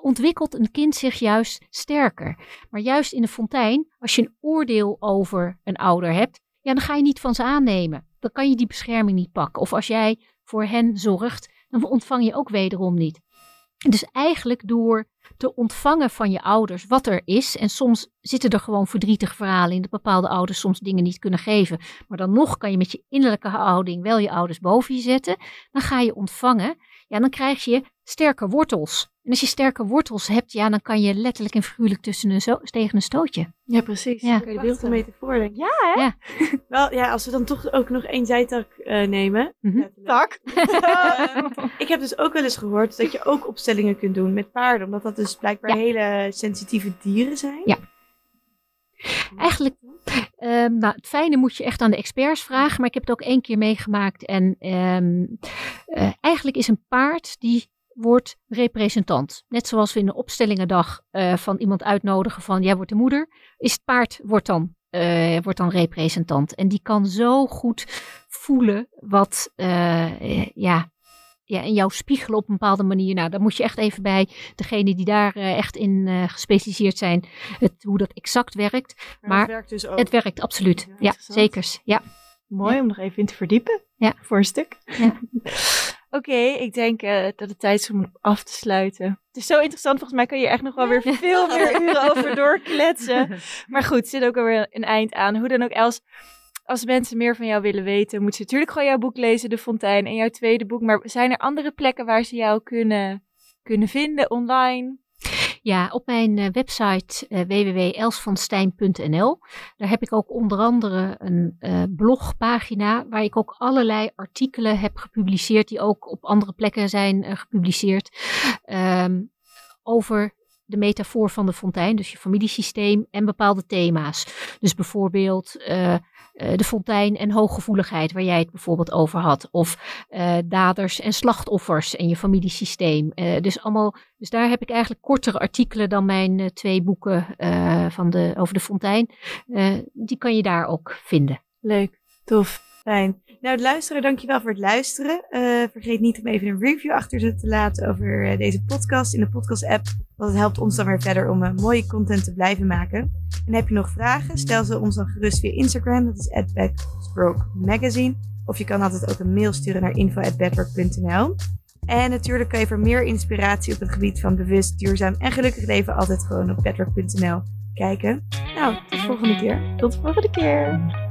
ontwikkelt een kind zich juist sterker. Maar juist in de fontein, als je een oordeel over een ouder hebt, ja, dan ga je niet van ze aannemen. Dan kan je die bescherming niet pakken. Of als jij voor hen zorgt, dan ontvang je ook wederom niet. Dus eigenlijk door te ontvangen van je ouders wat er is. En soms zitten er gewoon verdrietige verhalen in dat bepaalde ouders soms dingen niet kunnen geven. Maar dan nog kan je met je innerlijke houding wel je ouders boven je zetten. Dan ga je ontvangen. Ja, dan krijg je sterke wortels. En als je sterke wortels hebt, ja, dan kan je letterlijk en figuurlijk tussen een zo- tegen een stootje. Ja, precies. Ja. Kan je de beeld metafoor denken? Ja, hè? Ja. [laughs] Wel, ja, als we dan toch ook nog één zijtak eh, nemen. Tak. [laughs] Eh, ik heb dus ook wel eens gehoord dat je ook opstellingen kunt doen met paarden. Omdat dat dus blijkbaar Ja. hele sensitieve dieren zijn. Ja. Eigenlijk, ehm, nou, het fijne moet je echt aan de experts vragen. Maar ik heb het ook één keer meegemaakt. En ehm, eh, eigenlijk is een paard die wordt representant. Net zoals we in de opstellingendag eh, van iemand uitnodigen van jij wordt de moeder. Is het paard wordt dan, eh, wordt dan representant. En die kan zo goed voelen wat eh, ja, ja, in jou spiegelen op een bepaalde manier. Nou, daar moet je echt even bij degene die daar echt in eh, gespecialiseerd zijn, het, hoe dat exact werkt. Maar, maar het werkt dus ook. Het werkt absoluut. Ja, zekers. Ja. Mooi om nog even in te verdiepen. Ja. Voor een stuk. Ja. [laughs] Oké, ik denk eh, dat het tijd is om af te sluiten. Het is zo interessant. Volgens mij kan je echt nog wel weer [laughs] veel meer uren over doorkletsen. Maar goed, zit ook alweer een eind aan. Hoe dan ook, Els. Als mensen meer van jou willen weten, moeten ze natuurlijk gewoon jouw boek lezen, De Fontein, en jouw tweede boek. Maar zijn er andere plekken waar ze jou kunnen, kunnen vinden online? Ja, op mijn eh, website eh, www.elsvanstein.nl. Daar heb ik ook onder andere een eh, blogpagina waar ik ook allerlei artikelen heb gepubliceerd die ook op andere plekken zijn gepubliceerd ehm, over de metafoor van de fontein, dus je familiesysteem en bepaalde thema's. Dus bijvoorbeeld de fontein en hooggevoeligheid, waar jij het bijvoorbeeld over had. Of eh, daders en slachtoffers en je familiesysteem. Eh, dus, allemaal, dus daar heb ik eigenlijk kortere artikelen dan mijn eh, twee boeken eh, van de, over de fontein. Eh, die kan je daar ook vinden. Leuk, tof. Fijn. Nou, de luisteraar, dankjewel voor het luisteren. Eh, vergeet niet om even een review achter te laten over eh, deze podcast in de podcast-app. Want het helpt ons dan weer verder om eh, mooie content te blijven maken. En heb je nog vragen? Stel ze ons dan gerust via Instagram. Dat is @backstroke_magazine. Of je kan altijd ook een mail sturen naar info@bedrock.nl. En natuurlijk kan je voor meer inspiratie op het gebied van bewust, duurzaam en gelukkig leven altijd gewoon op bedrock.nl kijken. Nou, tot de volgende keer. Tot de volgende keer.